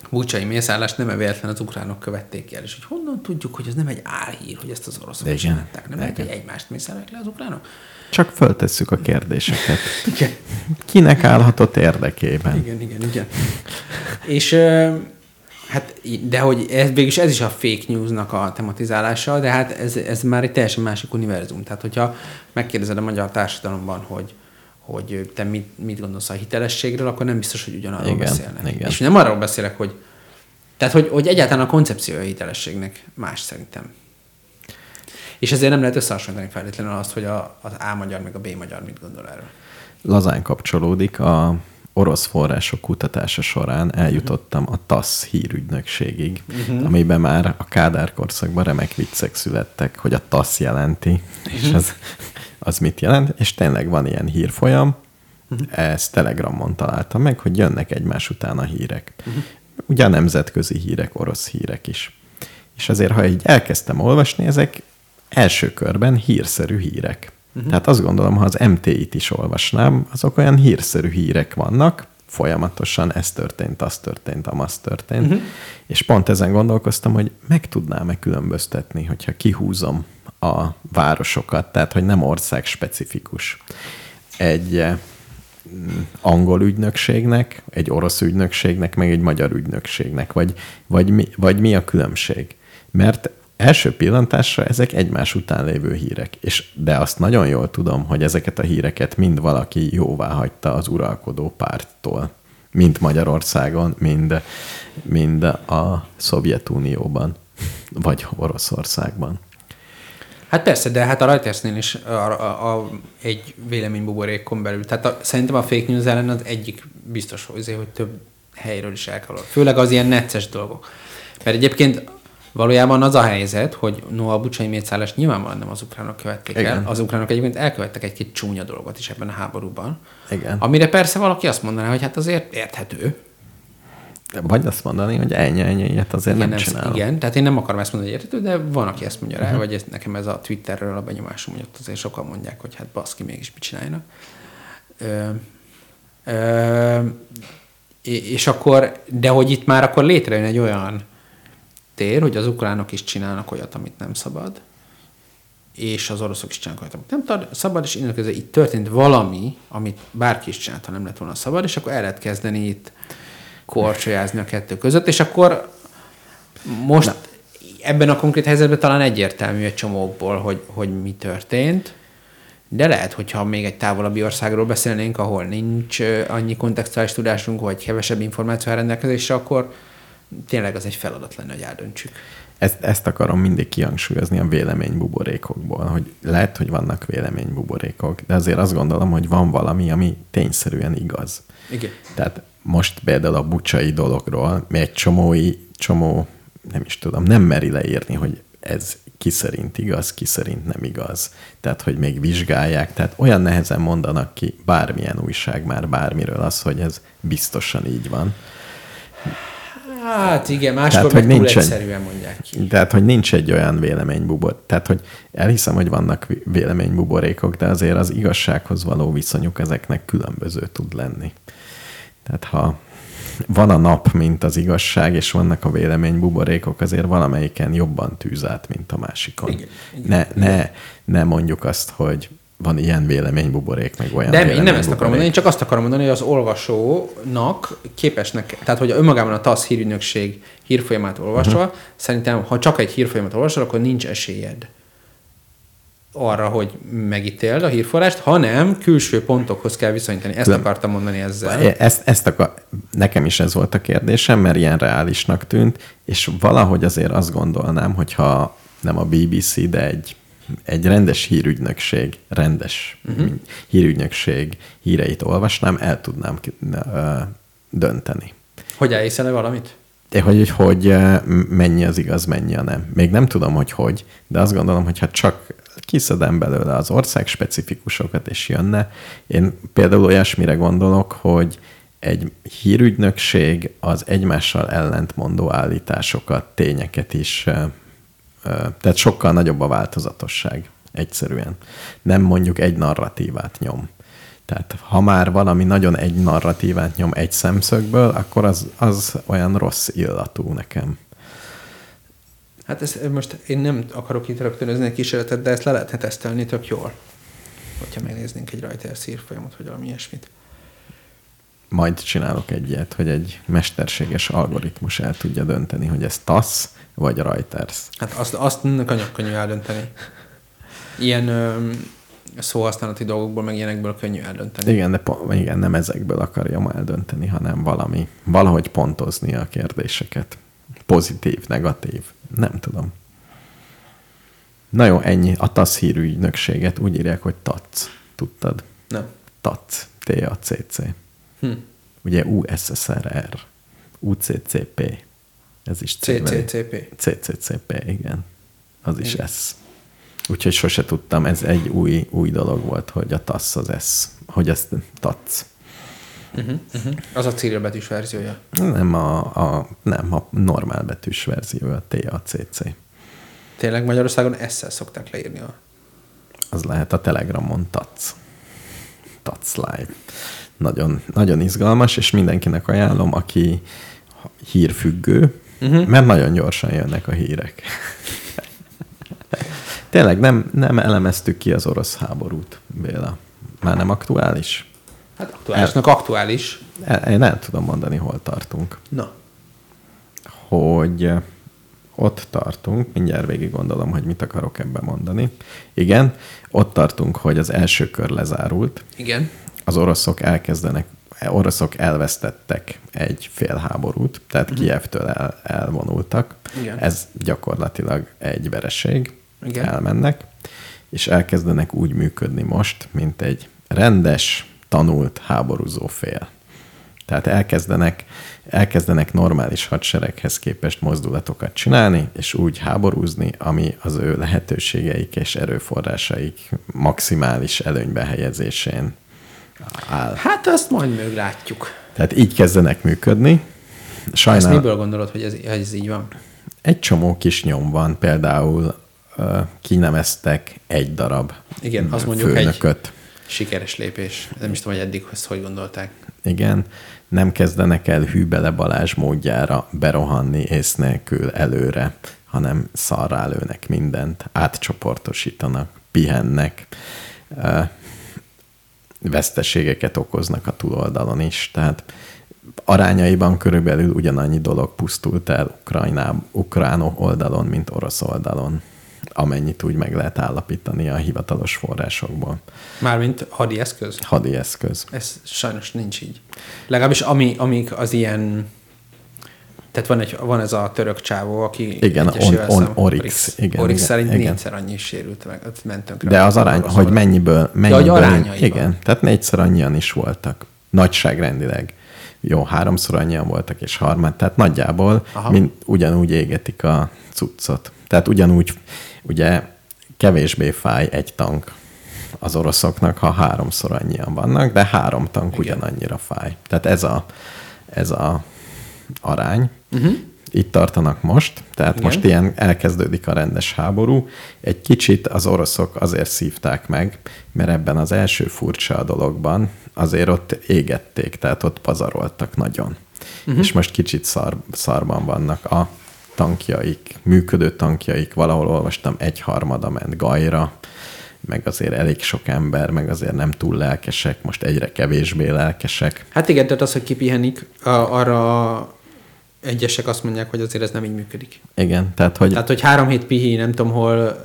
bucsai mészállást nem véletlen az ukránok követték el, és hogy honnan tudjuk, hogy ez nem egy álhír, hogy ezt az oroszok Igen. csinálták, nem lehet, hogy egymást mészálják le az ukránok? Csak föltesszük a kérdéseket. Igen. Kinek állhatott érdekében? Igen, igen, igen. És hát, de hogy ez, végülis ez is a fake newsnak a tematizálása, de hát ez, ez már egy teljesen másik univerzum. Tehát, hogyha megkérdezed a magyar társadalomban, hogy hogy te mit, mit gondolsz a hitelességről, akkor nem biztos, hogy ugyanarról Igen, beszélnek. igen. És nem arról beszélek, hogy tehát, hogy, hogy egyáltalán a koncepciója a hitelességnek más szerintem. És ezért nem lehet összehasonlítani feltétlenül azt, hogy a, az A magyar meg a B magyar mit gondol erről. lazán kapcsolódik, a orosz források kutatása során eljutottam a TASZ hírügynökségig, uh-huh. amiben már a Kádár korszakban remek viccek születtek, hogy a TASZ jelenti, és az, az mit jelent, és tényleg van ilyen hírfolyam, uh-huh. ezt Telegramon találtam meg, hogy jönnek egymás után a hírek. Uh-huh. Ugye a nemzetközi hírek, orosz hírek is. És azért, ha így elkezdtem olvasni, ezek első körben hírszerű hírek. Uh-huh. Tehát azt gondolom, ha az MT-it is olvasnám, azok olyan hírszerű hírek vannak, folyamatosan ez történt, az történt, amaz történt. Uh-huh. És pont ezen gondolkoztam, hogy meg tudnám-e különböztetni, hogyha kihúzom a városokat, tehát hogy nem ország specifikus. Egy eh, angol ügynökségnek, egy orosz ügynökségnek, meg egy magyar ügynökségnek, vagy, vagy, mi, vagy mi a különbség? Mert első pillantásra ezek egymás után lévő hírek, és de azt nagyon jól tudom, hogy ezeket a híreket mind valaki jóvá hagyta az uralkodó párttól, mind Magyarországon, mind, mind a Szovjetunióban, vagy Oroszországban. Hát persze, de hát a Reutersnél is a, a, a, egy véleménybuborékon belül. Tehát a, szerintem a fake news ellen az egyik biztos, hogy, hogy több helyről is elkalol. Főleg az ilyen necces dolgok. Mert egyébként Valójában az a helyzet, hogy no, a bucsai mészállást nyilvánvalóan nem az ukránok követték Igen. el. Az ukránok egyébként elkövettek egy-két csúnya dolgot is ebben a háborúban. Igen. Amire persze valaki azt mondaná, hogy hát azért érthető. Vagy azt mondani, hogy ennyi, ennyi, ilyet azért Igen, nem csinálom. igen, tehát én nem akarom ezt mondani, hogy de van, aki ezt mondja rá, uh-huh. vagy ez, nekem ez a Twitterről a benyomásom, hogy ott azért sokan mondják, hogy hát baszki, mégis mit csinálnak. Ö, ö, és akkor, de hogy itt már akkor létrejön egy olyan tér, hogy az ukránok is csinálnak olyat, amit nem szabad, és az oroszok is csinálnak olyat, amit nem tar- szabad, és innentől itt történt valami, amit bárki is csinált, ha nem lett volna szabad, és akkor el lehet kezdeni itt korcsolyázni a kettő között, és akkor most Na. ebben a konkrét helyzetben talán egyértelmű egy csomókból, hogy, hogy mi történt, de lehet, hogyha még egy távolabbi országról beszélnénk, ahol nincs annyi kontextuális tudásunk, vagy kevesebb információ rendelkezésre, akkor tényleg az egy feladat lenne, hogy eldöntsük. Ezt, ezt akarom mindig kihangsúlyozni a véleménybuborékokból, hogy lehet, hogy vannak véleménybuborékok, de azért azt gondolom, hogy van valami, ami tényszerűen igaz. Igen. Tehát most például a bucsai dologról mi egy csomói, csomó, nem is tudom, nem meri leírni, hogy ez ki szerint igaz, ki szerint nem igaz. Tehát, hogy még vizsgálják, tehát olyan nehezen mondanak ki bármilyen újság már bármiről az, hogy ez biztosan így van. Hát igen, máskor Tehát, meg hogy túl nincs egy- egyszerűen mondják ki. Tehát, hogy nincs egy olyan véleménybubor. Tehát, hogy elhiszem, hogy vannak vé- véleménybuborékok, de azért az igazsághoz való viszonyuk ezeknek különböző tud lenni. Tehát, ha van a nap, mint az igazság, és vannak a véleménybuborékok, azért valamelyiken jobban tűz át, mint a másikon. Igen, igen, ne, ne, ne mondjuk azt, hogy van ilyen véleménybuborék, meg olyan Nem, én nem ezt akarom mondani, én csak azt akarom mondani, hogy az olvasónak képesnek, tehát hogy önmagában a TASZ hírügynökség hírfolyamát olvasva, uh-huh. szerintem, ha csak egy hírfolyamat olvasol, akkor nincs esélyed arra, hogy megítéld a hírforrást, hanem külső pontokhoz kell viszonyítani. Ezt Nem. akartam mondani ezzel. Ezt, ezt akar, nekem is ez volt a kérdésem, mert ilyen reálisnak tűnt, és valahogy azért azt gondolnám, hogyha nem a BBC, de egy, egy rendes hírügynökség, rendes uh-huh. hírügynökség híreit olvasnám, el tudnám dönteni. Hogy elhiszel -e valamit? De hogy, hogy, hogy mennyi az igaz, mennyi a nem. Még nem tudom, hogy hogy, de azt gondolom, hogy ha csak kiszedem belőle az ország specifikusokat, és jönne, én például olyasmire gondolok, hogy egy hírügynökség az egymással ellentmondó állításokat, tényeket is, tehát sokkal nagyobb a változatosság egyszerűen. Nem mondjuk egy narratívát nyom. Tehát ha már valami nagyon egy narratívát nyom egy szemszögből, akkor az, az olyan rossz illatú nekem. Hát ez, most én nem akarok itt rögtönözni egy kísérletet, de ezt le lehetne tesztelni tök jól. Hogyha megnéznénk egy Reuters hírfolyamot, vagy valami ilyesmit. Majd csinálok egy ilyet, hogy egy mesterséges algoritmus el tudja dönteni, hogy ez TASZ vagy Reuters. Hát azt, azt könnyű, könnyű eldönteni. Ilyen ö, szóhasználati dolgokból, meg ilyenekből könnyű eldönteni. Igen, de po- igen, nem ezekből akarja eldönteni, hanem valami, valahogy pontozni a kérdéseket. Pozitív, negatív, nem tudom. Na jó, ennyi. A TASZ hírügynökséget úgy írják, hogy TAC. Tudtad? Nem. TAC. T-A-C-C. Hm. Ugye USSRR. UCCP. Ez is C. CCCP. CCCP, igen. Az is S. Úgyhogy sose tudtam, ez egy új, új dolog volt, hogy a TASZ az S. Hogy ezt TAC. Uh-huh, uh-huh. Az a cirilbetűs verziója. Nem a, a, nem, a normál betűs verzió, a TACC. Tényleg Magyarországon esszel szokták leírni a... Az lehet a Telegramon TAC. TAC Live. Nagyon, nagyon izgalmas, és mindenkinek ajánlom, aki hírfüggő, uh-huh. mert nagyon gyorsan jönnek a hírek. Tényleg nem, nem elemeztük ki az orosz háborút, Béla. Már nem aktuális? Hát aktuálisnak aktuális. El- Én el tudom mondani, hol tartunk. Na. hogy eh, ott tartunk, mindjárt végig gondolom, hogy mit akarok ebben mondani. Igen, ott tartunk, hogy az első kör lezárult, Igen. az oroszok elkezdenek, oroszok elvesztettek egy félháborút, tehát uh-huh. Kievtől el, elvonultak. Igen. Ez gyakorlatilag egy vereség. Igen. Elmennek, és elkezdenek úgy működni most, mint egy rendes, tanult háborúzó fél. Tehát elkezdenek, elkezdenek normális hadsereghez képest mozdulatokat csinálni, és úgy háborúzni, ami az ő lehetőségeik és erőforrásaik maximális előnybe helyezésén áll. Hát azt majd még látjuk. Tehát így kezdenek működni. Ezt Sajnál, miből gondolod, hogy ez, hogy ez így van? egy csomó kis nyom van, például kineveztek egy darab Igen, az mondjuk egy- főnököt. Sikeres lépés. Nem is tudom, hogy eddig ezt hogy gondolták. Igen, nem kezdenek el Hűbele Balázs módjára berohanni ész nélkül előre, hanem szarrá lőnek mindent, átcsoportosítanak, pihennek, veszteségeket okoznak a túloldalon is. Tehát arányaiban körülbelül ugyanannyi dolog pusztult el Ukrajná, ukrán oldalon, mint orosz oldalon, amennyit úgy meg lehet állapítani a hivatalos forrásokból. Mármint hadi eszköz? Hadi eszköz. Ez sajnos nincs így. Legalábbis ami, amik az ilyen... Tehát van, egy, van ez a török csávó, aki... Igen, on- on- szem- Oryx, igen, Oryx igen, szerint igen. négyszer annyi sérült meg, ott ment. De az arány, orosz hogy mennyiből, mennyiből arányaiban. igen, tehát négyszer annyian is voltak. Nagyságrendileg. Jó, háromszor annyian voltak, és harmad, tehát nagyjából Aha. mind, ugyanúgy égetik a cuccot. Tehát ugyanúgy, ugye kevésbé fáj egy tank az oroszoknak, ha háromszor annyian vannak, de három tank Igen. ugyanannyira fáj. Tehát ez a, ez a arány. Uh-huh. Itt tartanak most, tehát Igen. Most ilyen elkezdődik a rendes háború. Egy kicsit az oroszok azért szívták meg, mert ebben az első furcsa dologban azért ott égették, tehát ott pazaroltak nagyon. Uh-huh. És most kicsit szar, szarban vannak a tankjaik, működő tankjaik, valahol olvastam, egy harmada ment gajra, meg azért elég sok ember, meg azért nem túl lelkesek, most egyre kevésbé lelkesek. Hát igen, tehát az, hogy kipihenik, arra egyesek azt mondják, hogy azért ez nem így működik. Igen, tehát hogy Tehát, hogy három hét pihi, nem tudom hol,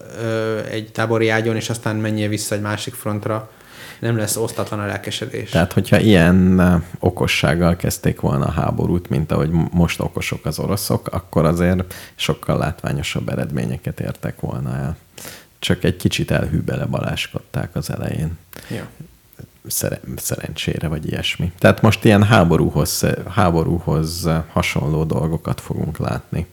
egy tábori ágyon, és aztán menjél vissza egy másik frontra, nem lesz osztatlan a lelkesedés. Tehát, hogyha ilyen okossággal kezdték volna a háborút, mint ahogy most okosok az oroszok, akkor azért sokkal látványosabb eredményeket értek volna el. Csak egy kicsit elhűbele baláskodták az elején. Ja. Szere- szerencsére, vagy ilyesmi. Tehát most ilyen háborúhoz, háborúhoz hasonló dolgokat fogunk látni.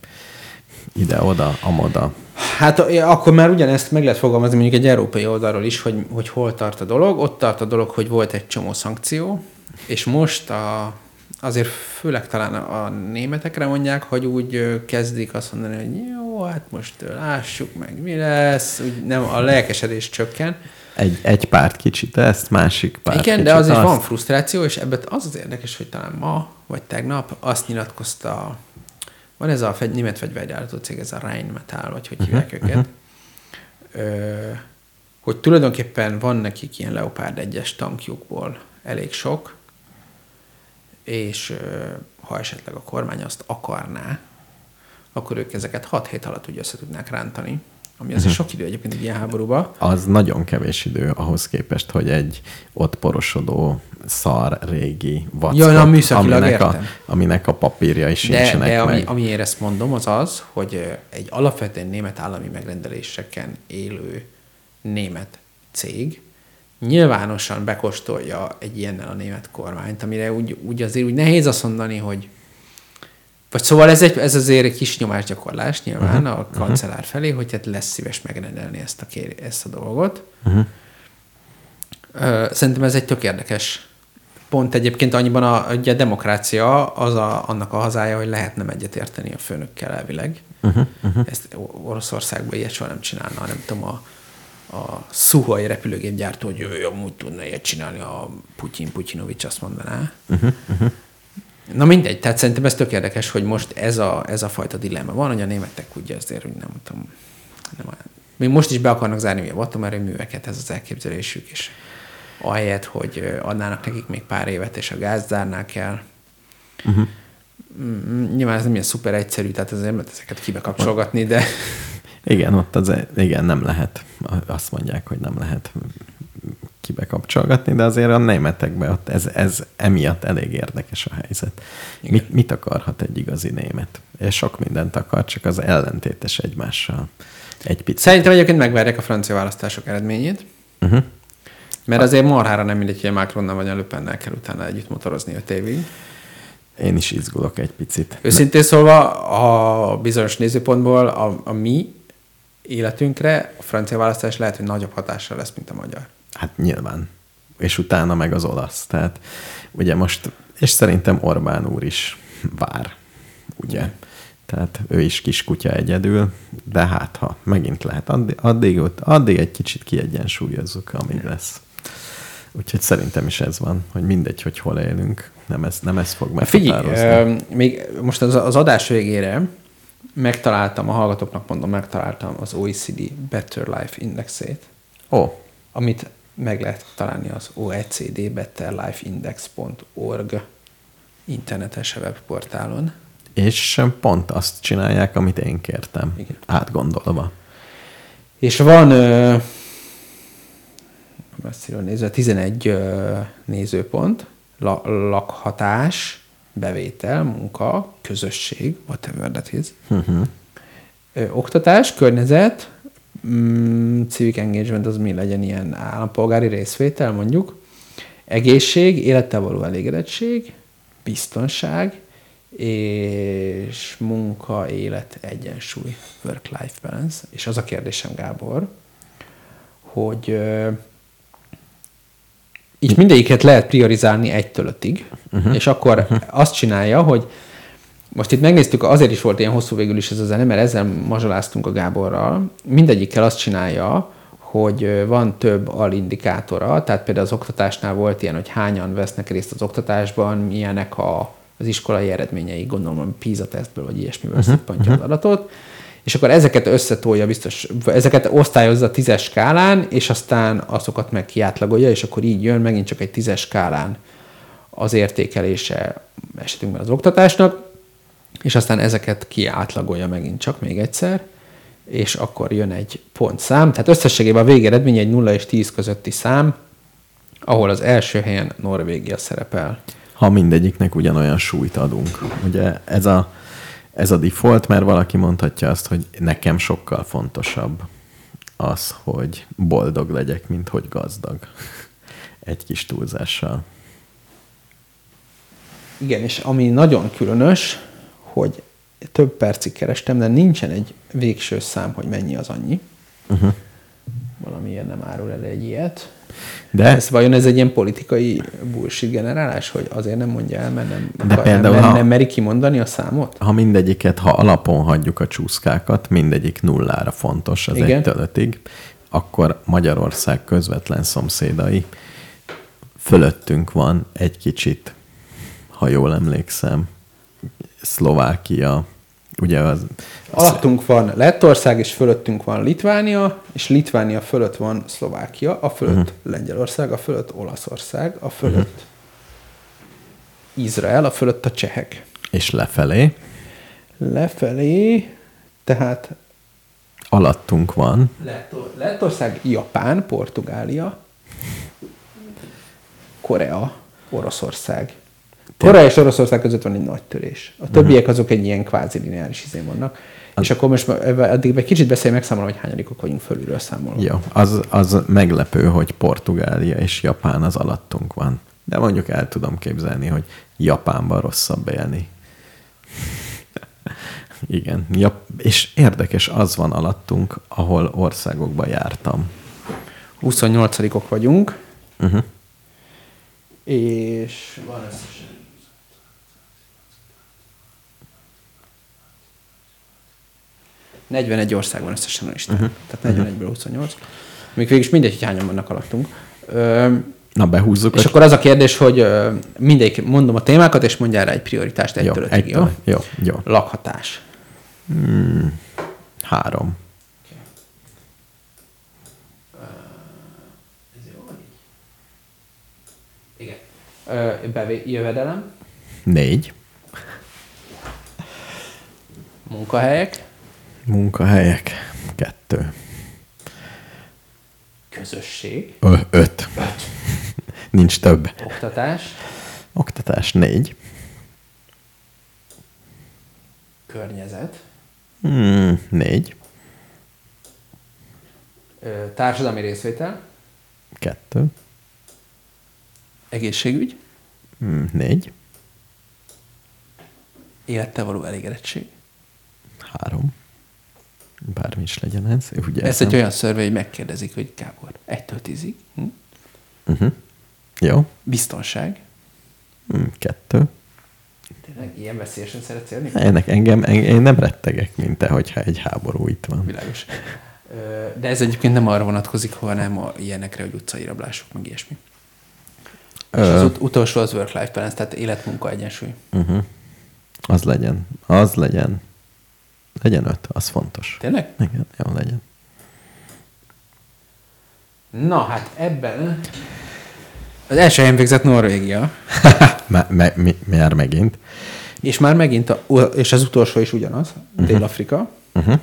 Ide-oda, amoda. Hát akkor már ugyanezt meg lehet fogalmazni mondjuk egy európai oldalról is, hogy, hogy hol tart a dolog. Ott tart a dolog, hogy volt egy csomó szankció, és most a, azért főleg talán a németekre mondják, hogy úgy kezdik azt mondani, hogy jó, hát most lássuk meg, mi lesz, úgy nem, a lelkesedés csökken. Egy, egy párt kicsit ezt, másik párt Igen, kicsit de azért azt. van frusztráció, és ebben az az érdekes, hogy talán ma, vagy tegnap azt nyilatkozta, van ez a fegy, német fegyvergyártó cég, ez a Rheinmetall, vagy hogy hívják Mhm, őket, ö, hogy tulajdonképpen van nekik ilyen Leopard 1-es tankjukból elég sok, és ha esetleg a kormány azt akarná, akkor ők ezeket 6 hét alatt úgy össze tudnák rántani, ami Mhm. azért sok idő egyébként egy ilyen háborúba. az nagyon kevés idő ahhoz képest, hogy egy ott porosodó szar régi vackot, Ja, na, műszakilag aminek, a, értem. aminek a papírjai De, sincsenek de ami, meg. amiért ezt mondom, az az, hogy egy alapvetően német állami megrendeléseken élő német cég nyilvánosan bekostolja egy ilyennel a német kormányt, amire úgy, úgy azért úgy nehéz azt mondani, hogy vagy szóval ez, egy, ez azért egy kis nyomásgyakorlás nyilván uh-huh. a kancellár felé, hogy hát lesz szíves megrendelni ezt a, kér, ezt a dolgot. Uh-huh. Szerintem ez egy tök érdekes pont egyébként annyiban a, ugye a demokrácia az a, annak a hazája, hogy lehet nem egyetérteni a főnökkel elvileg. Uh-huh, uh-huh. Ezt Oroszországban ilyet soha nem csinálna, nem tudom, a, a Suhoi repülőgépgyártó, hogy ő amúgy tudna ilyet csinálni, a Putyin Putyinovics azt mondaná. Uh-huh, uh-huh. Na mindegy, tehát szerintem ez tök érdekes, hogy most ez a, ez a fajta dilemma van, hogy a németek ugye azért, hogy nem tudom, nem, még most is be akarnak zárni a atomerőműveket, ez az elképzelésük, és ahelyett, hogy adnának nekik még pár évet, és a gáz zárnák el. Uh-huh. Nyilván ez nem ilyen szuper egyszerű, tehát azért lehet ezeket kibekapcsolgatni, de Igen, ott az, igen, nem lehet. Azt mondják, hogy nem lehet kibekapcsolgatni, de azért a németekben ott ez, ez emiatt elég érdekes a helyzet. Igen. Mit, mit akarhat egy igazi német? És sok mindent akar, csak az ellentétes egymással. Egy picit. szerintem egyébként megvárják a francia választások eredményét, Uh-huh. mert azért marhára nem mindegy, hogy a Macronnal vagy a Le Pennel kell utána együtt motorozni öt évig. Én is izgulok egy picit. Őszintén szólva, a bizonyos nézőpontból a, a mi életünkre a francia választás lehet, hogy nagyobb hatással lesz, mint a magyar. Hát nyilván. És utána meg az olasz. Tehát ugye most, és szerintem Orbán úr is vár, ugye? Tehát ő is kiskutya egyedül, de hát ha megint lehet, addig, addig, ott, addig egy kicsit kiegyensúlyozzuk, amíg lesz. Úgyhogy szerintem is ez van, hogy mindegy, hogy hol élünk, nem ez, nem ez fog Figyelj, meghatározni. ö, még most az, az adás végére megtaláltam, a hallgatóknak mondom, megtaláltam az OECD Better Life Indexét, Ó, amit meg lehet találni az OECD betterlifeindex.org internetes webportálon. és pont azt csinálják, amit én kértem, Igen. átgondolva. És van ö, messziről nézve 11 ö, nézőpont, la, lakhatás, bevétel, munka, közösség, whatever that is, Uh-huh. ö, oktatás, környezet, mm, civic engagement az mi legyen ilyen állampolgári részvétel mondjuk, egészség, élettel való elégedettség, biztonság, és munka, élet, egyensúly, work-life balance. És az a kérdésem, Gábor, hogy ö, így mindegyiket lehet priorizálni egytől ötig, uh-huh. és akkor uh-huh. azt csinálja, hogy most itt megnéztük, azért is volt ilyen hosszú végül is ez a zene, mert ezzel mazsoláztunk a Gáborral. Mindegyikkel azt csinálja, hogy van több alindikátora, tehát például az oktatásnál volt ilyen, hogy hányan vesznek részt az oktatásban, milyenek a, az iskolai eredményei, gondolom, hogy PISA tesztből, vagy ilyesmiből uh-huh, szippantja az adatot, és akkor ezeket összetolja biztos, ezeket osztályozza tízes skálán, és aztán azokat meg kiátlagolja, és akkor így jön megint csak egy tízes skálán az értékelése esetünkben az oktatásnak, és aztán ezeket kiátlagolja megint csak még egyszer, és akkor jön egy pontszám. Tehát összességében a végeredmény egy 0 és 10 közötti szám, ahol az első helyen Norvégia szerepel. ha mindegyiknek ugyanolyan súlyt adunk. Ugye ez a, ez a default, mert valaki mondhatja azt, hogy nekem sokkal fontosabb az, hogy boldog legyek, mint hogy gazdag. Egy kis túlzással. Igen, és ami nagyon különös, hogy több percig kerestem, de nincsen egy végső szám, hogy mennyi az annyi. Uh-huh. Valamiért nem árul el egy ilyet. De Ez vajon ez egy ilyen politikai bullshit generálás, hogy azért nem mondja el, mert nem, De például, nem, ha- nem meri kimondani a számot? ha mindegyiket, ha alapon hagyjuk a csúszkákat, mindegyik nullára fontos az Igen. egytől ötig, akkor Magyarország közvetlen szomszédai fölöttünk van egy kicsit, ha jól emlékszem, Szlovákia, ugye az, Alattunk van Lettország, és fölöttünk van Litvánia, és Litvánia fölött van Szlovákia, a fölött uh-huh. Lengyelország, a fölött Olaszország, a fölött uh-huh. Izrael, a fölött a csehek. és lefelé, Lefelé, tehát alattunk van, Lettor- Lettország, Japán, Portugália, Korea, Oroszország. Korea és Oroszország között van egy nagy törés. A többiek azok egy ilyen kvázi lineáris izén vannak. És akkor most addig egy kicsit beszélj, megszámolom, hogy hányadikok vagyunk fölülről számolva. Jó, az, az meglepő, hogy Portugália és Japán az alattunk van. De mondjuk el tudom képzelni, hogy Japánban rosszabb élni. Igen, Jap- és érdekes, az van alattunk, ahol országokba jártam. 28-ok vagyunk, Uh-huh. és van összesen. ...41 ország van összesen a listán. Uh-huh. Tehát 41-ből 28. Még végig is mindegy, hogy hányan vannak alattunk. Ö, Na, behúzzuk. és a- akkor az a kérdés, hogy mindegyik mondom a témákat, és mondjál rá egy prioritást jó, egytől ötig, jó? egytől. Jó, jó. Lakhatás. Három. Igen. Ö, bevé- jövedelem, Négy. munkahelyek, Munkahelyek. Kettő. közösség, Ö, öt. Nincs több. oktatás, Oktatás. Négy. környezet, Hmm, négy. ö, társadalmi részvétel, Kettő. egészségügy, Hmm, négy. Élettel való elégedettség. Három. Bármi is legyen ez. Ugye Ez egy olyan szörvé, hogy megkérdezik, hogy Gábor, egytől tízig. Hm? Uh-huh. Jó. Biztonság. Mm, Kettő. Tényleg ilyen veszélyesen szeretsz élni? Ennek engem, en- én nem rettegek, mint te, hogyha egy háború itt van. Világos. De ez egyébként nem arra vonatkozik, hanem a ilyenekre, hogy utcai rablások, meg ilyesmi. És Ö. az ut- utolsó az work-life balance, tehát életmunka egyensúly. Uh-huh. Az legyen. Az legyen. Legyen öt, az fontos. Tényleg? Igen, jó legyen. Na, hát ebben az első helyen végzett Norvégia, me, me, mi, miért megint? és már megint, a, és az utolsó is ugyanaz, Dél-Afrika. Uh-huh.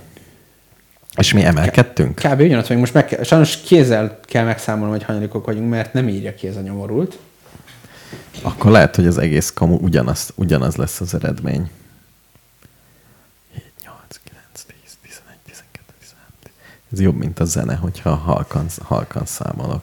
És mi emelkedtünk? Kb. ugyanaz vagyunk. Most meg kell, sajnos kézzel kell megszámolnom, hogy hanyadikok vagyunk, mert nem írja ki ez a nyomorult. Akkor lehet, hogy az egész kamu ugyanaz, ugyanaz lesz az eredmény. 7, 8, 9, 10, 11, 12, 13. Ez jobb, mint a zene, hogyha halkan, halkan számolok.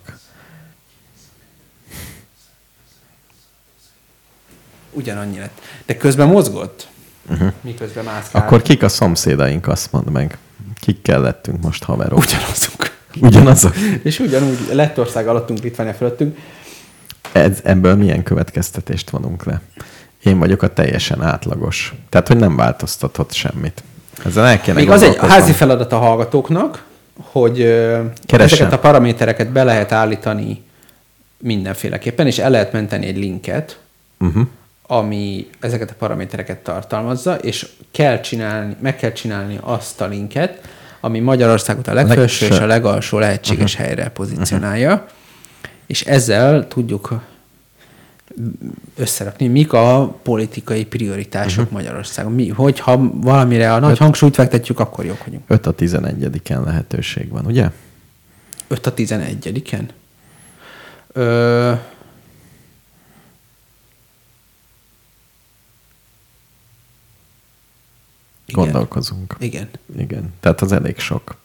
Ugyanannyi lett. De közben mozgott. Uh-huh. Miközben mászkál. Akkor kik a szomszédaink, azt mondd meg. Kikkel lettünk most haverok? ugyanazok. Ugyanazok? És ugyanúgy Lettország alattunk, Litvánia fölöttünk. Ez, ebből milyen következtetést vonunk le? Én vagyok a teljesen átlagos. Tehát, hogy nem változtatott semmit. Ezzel el kéne Még az egy házi feladat a hallgatóknak, hogy Keressen. ezeket a paramétereket be lehet állítani mindenféleképpen, és el lehet menteni egy linket, Uh-huh. ami ezeket a paramétereket tartalmazza, és kell csinálni, meg kell csinálni azt a linket, ami Magyarországot a legfelső és Legfö- a legalsó lehetséges uh-huh. helyre pozícionálja, uh-huh. és ezzel tudjuk összerakni, mik a politikai prioritások uh-huh. Magyarországon. Mi, hogyha valamire a nagy hangsúlyt fektetjük, akkor jók vagyunk. 5 a 11-en lehetőség van, ugye? 5 a 11-en? Ö... Igen. Gondolkozunk. Igen. Igen. Tehát az elég sok.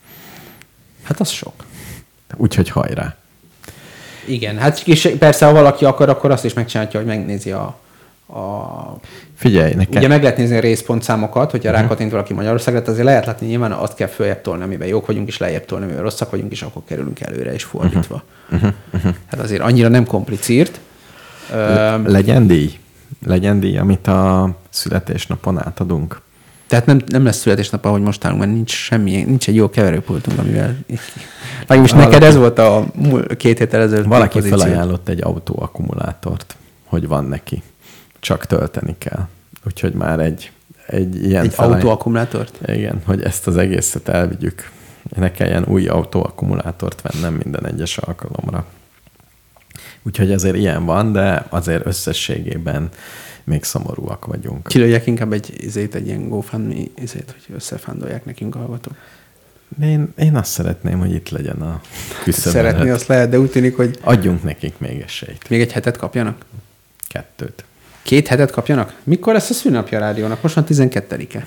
Hát az sok. Úgyhogy hajrá. Igen, hát és persze, ha valaki akar, akkor azt is megcsinálja, hogy megnézi a, a Figyelj, nekem... Ugye meg lehet nézni a részpontszámokat, hogyha uh-huh. rákattint valaki Magyarországra, azért lehet látni, nyilván azt kell följebb tolni, amiben jók vagyunk, és lejjebb tolni, amiben rosszak vagyunk, és akkor kerülünk előre, és fordítva. Uh-huh. Uh-huh. Hát azért annyira nem komplicírt. Ö, Legyen díj. Legyen díj, amit a születésnapon átadunk. Tehát nem, nem lesz születésnap, ahogy most állunk, mert nincs semmi, nincs egy jó keverőpultunk, amivel... Vagyis neked ez volt a két héttel ezelőtt. Valaki pozíció. felajánlott egy autóakkumulátort, hogy van neki. Csak tölteni kell. Úgyhogy már egy, egy ilyen Egy felaj- autóakkumulátort? Igen, hogy ezt az egészet elvigyük. Ne kelljen új autóakkumulátort vennem minden egyes alkalomra. Úgyhogy azért ilyen van, de azért összességében még szomorúak vagyunk. Kilőjek inkább egy, izét, egy ilyen GoFundMe izét, hogy összefándolják nekünk a hallgatók. Én, én azt szeretném, hogy itt legyen a küszöb Szeretni azt lehet, de úgy tűnik, hogy Adjunk nekik még esélyt. még egy hetet kapjanak. Kettőt. Két hetet kapjanak? Mikor lesz a szülnapja a rádiónak? Most van 12-e.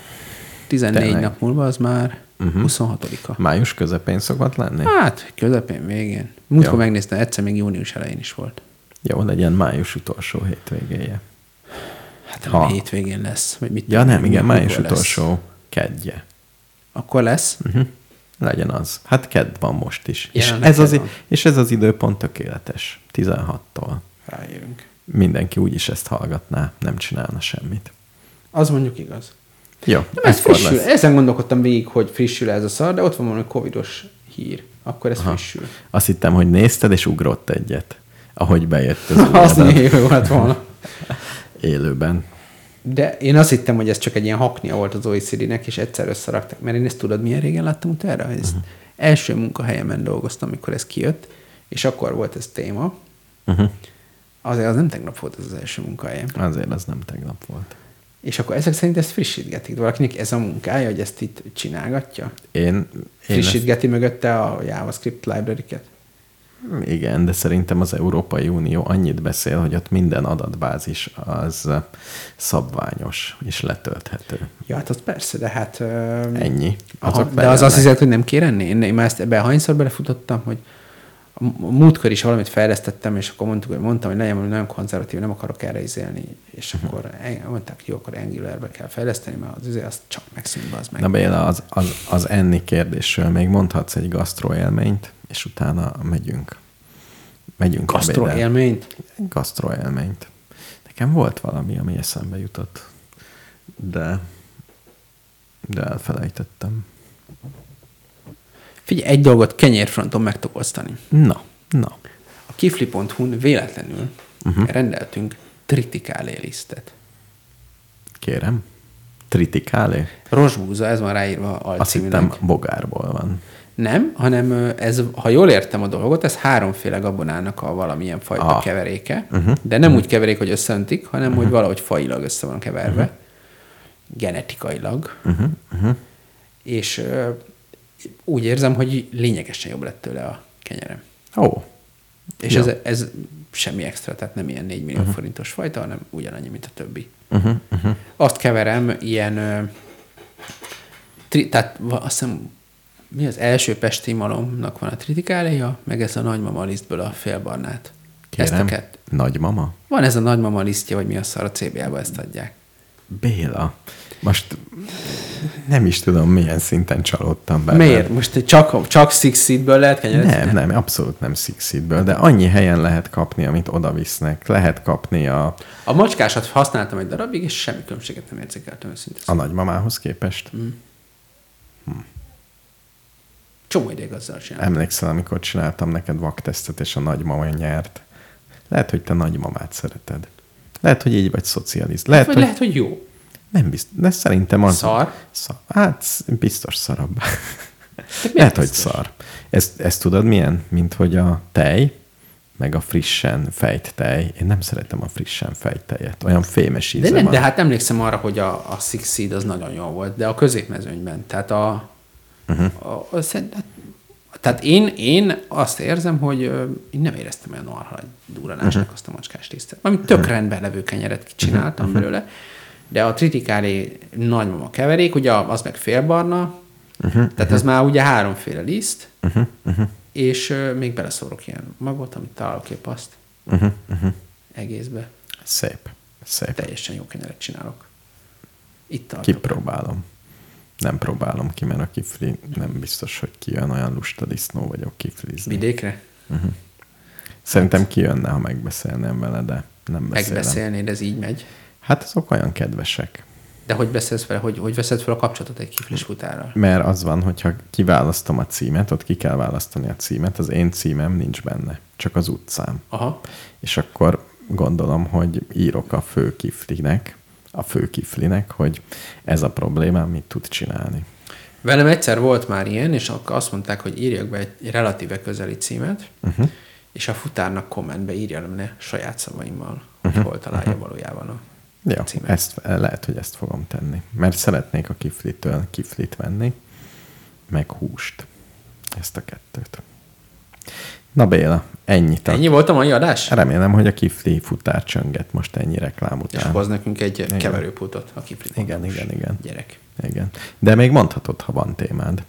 14 Tényleg. nap múlva az már uh-huh. 26-a. Május közepén szokott lenni? Hát, közepén, végén. Múltkor megnéztem, egyszer még június elején is volt. Jó, legyen május utolsó hétvégéje. Hát Ha. ha. hétvégén lesz. Vagy mit Ja tudom nem, igen, május lesz. utolsó kedje. Akkor lesz. Uh-huh. Legyen az. Hát kedd van most is. És ez, az, van. és ez az időpont tökéletes. 16-tól. Rájövünk. Mindenki úgyis ezt hallgatná, nem csinálna semmit. Az mondjuk igaz. Jó, Nem, ez frissül. lesz. Ezen gondolkodtam végig, hogy frissül ez a szar, de ott van valami covidos hír. Akkor ez Aha. frissül. Azt hittem, hogy nézted, és ugrott egyet, ahogy bejött az Az még jó lett volna. élőben. De én azt hittem, hogy ez csak egy ilyen haknia volt az OECD-nek, és egyszer összeraktak. Mert én ezt tudod, milyen régen láttam utána? Ezt uh-huh. első munkahelyemen dolgoztam, amikor ez kijött, és akkor volt ez téma. Uh-huh. Azért az nem tegnap volt ez az első munkahelyem. Azért az nem tegnap volt. És akkor ezek szerint ezt frissítgetik. Valakinek ez a munkája, hogy ezt itt csinálgatja? Én, én Frissítgeti mögötte a JavaScript library-ket? Igen, de szerintem az Európai Unió annyit beszél, hogy ott minden adatbázis az szabványos és letölthető. Ja, hát az persze, de hát... Ennyi. Aha, Azok de az azt hiszed, hogy nem kér enni? Én, már ezt ebbe hányszor belefutottam, hogy a múltkor is valamit fejlesztettem, és akkor mondtuk, hogy mondtam, hogy legyen valami nagyon konzervatív, nem akarok erre izélni, és Mhm. akkor mondták, jó, akkor Angularbe kell fejleszteni, mert az, izé, az csak megszűnt, az meg. Na Béla, az, az, az enni kérdésről még mondhatsz egy gasztroélményt, és utána megyünk. Megyünk Gasztro ebédre. élményt? Egy gasztroélményt. Nekem volt valami, ami eszembe jutott, de, de elfelejtettem. Figyelj, egy dolgot kenyérfronton meg tudok osztani. Na, na. A kifli.hu-n véletlenül uh-huh. rendeltünk tritikálé lisztet. Kérem. Tritikálé? Rosbúza, ez van ráírva Azt alcíműnek. hittem bogárból van. Nem, hanem ez, ha jól értem a dolgot, ez háromféle gabonának a valamilyen fajta Ah. keveréke. Uh-huh. De nem uh-huh. úgy keverék, hogy összeöntik, hanem uh-huh. hogy valahogy fajilag össze van keverve. Uh-huh. Genetikailag. Uh-huh. Uh-huh. És ö, úgy érzem, hogy lényegesen jobb lett tőle a kenyerem. Ó, És Ja. ez, ez semmi extra, tehát nem ilyen 4 millió uh-huh. forintos fajta, hanem ugyanannyi, mint a többi. uh-huh, uh-huh. Azt keverem ilyen, ö, tri, tehát azt hiszem, mi az első pesti malomnak van a tritikáléja, meg ez a nagymama lisztből a félbarnát. Ezt a Kérem. kett. Nagymama? Van ez a nagymama lisztje, vagy mi a szar a CBA-ba ezt adják. Béla, most nem is tudom, milyen szinten csalódtam benne. Miért? Most csak, csak Six Seedből lehet kenyeret? Nem, nem, abszolút nem Sixitből, de annyi helyen lehet kapni, amit oda visznek. Lehet kapni a, A macskásat használtam egy darabig, és semmi különbséget nem érzékeltem őszintén. a nagymamához képest. Csomó ideig azzal csináltam. Emlékszel, amikor csináltam neked vaktesztet, és a nagymama nyert. Lehet, hogy te nagymamát szereted. Lehet, hogy így vagy szocialist. Lehet, Vagy hogy... lehet, hogy jó. Nem biztos, de szerintem az... Szar? szar. Hát, biztos szarabb. Lehet, hogy biztos? szar. Ezt, ezt tudod milyen? Mint hogy a tej, meg a frissen fejt tej. Én nem szeretem a frissen fejt tejet. Olyan fémes íze De nem, van. de hát emlékszem arra, hogy a, a Six Seed az nagyon jó volt, de a középmezőnyben. Tehát a... Mhm. Uh-huh. szerint- hát- tehát én, én azt érzem, hogy én nem éreztem olyan marha duranásnak Mhm. uh-huh. azt a macskás tisztet. Ami tök rendben levő kenyeret csináltam Mhm. uh-huh. belőle, de a tritikálé nagymama keverék, ugye az meg félbarna, Mhm, uh-huh. tehát az már ugye háromféle liszt, uh-huh. Uh-huh. és ö, még beleszórok ilyen magot, amit találok épp azt Uh-huh, uh-huh. egészbe. Szép. Szép. Teljesen jó kenyeret csinálok. Itt tartok. Kipróbálom. Nem próbálom ki, mert a kifli nem biztos, hogy kijön olyan lusta disznó vagyok kiflizni. Vidékre? Szerintem kijönne, ha megbeszélném vele, de nem beszélem. Megbeszélnéd, ez így megy. Hát azok olyan kedvesek. De hogy beszélsz vele, hogy, hogy veszed fel a kapcsolatot egy kiflis futárral? Mert az van, hogyha kiválasztom a címet, ott ki kell választani a címet, az én címem nincs benne, csak az utcám. Aha. És akkor gondolom, hogy írok a fő kiflinek, a fő kiflinek, hogy ez a problémám, mit tud csinálni. Velem egyszer volt már ilyen, és akkor azt mondták, hogy írjak be egy relatíve közeli címet, uh-huh. és a futárnak kommentbe írja le saját szavaimmal, hogy hol találja valójában a Ja, címet. ezt, lehet, hogy ezt fogom tenni. Mert szeretnék a kiflitől kiflit venni, meg húst. Ezt a kettőt. Na Béla, ennyit. Ennyi volt a mai adás? Remélem, hogy a kifli futár csönget most ennyi reklám És után. hoz nekünk egy Igen. keverőpultot a kifli. Igen, igen, igen. Gyerek. Igen. De még mondhatod, ha van témád.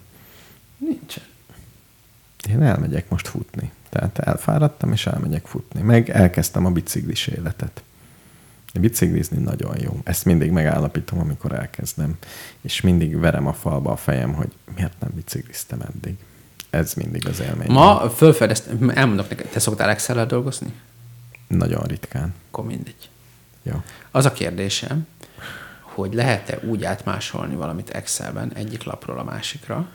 Nincsen. Én elmegyek most futni. Tehát elfáradtam, és elmegyek futni. Meg elkezdtem a biciklis életet. A biciklizni nagyon jó. Ezt mindig megállapítom, amikor elkezdem. És mindig verem a falba a fejem, hogy miért nem bicikliztem eddig. Ez mindig az élmény. Ma fölfedeztem, elmondok neked, te szoktál excel dolgozni? Nagyon ritkán. Akkor mindegy. Jó. Az a kérdésem, hogy lehet-e úgy átmásolni valamit Excelben egyik lapról a másikra,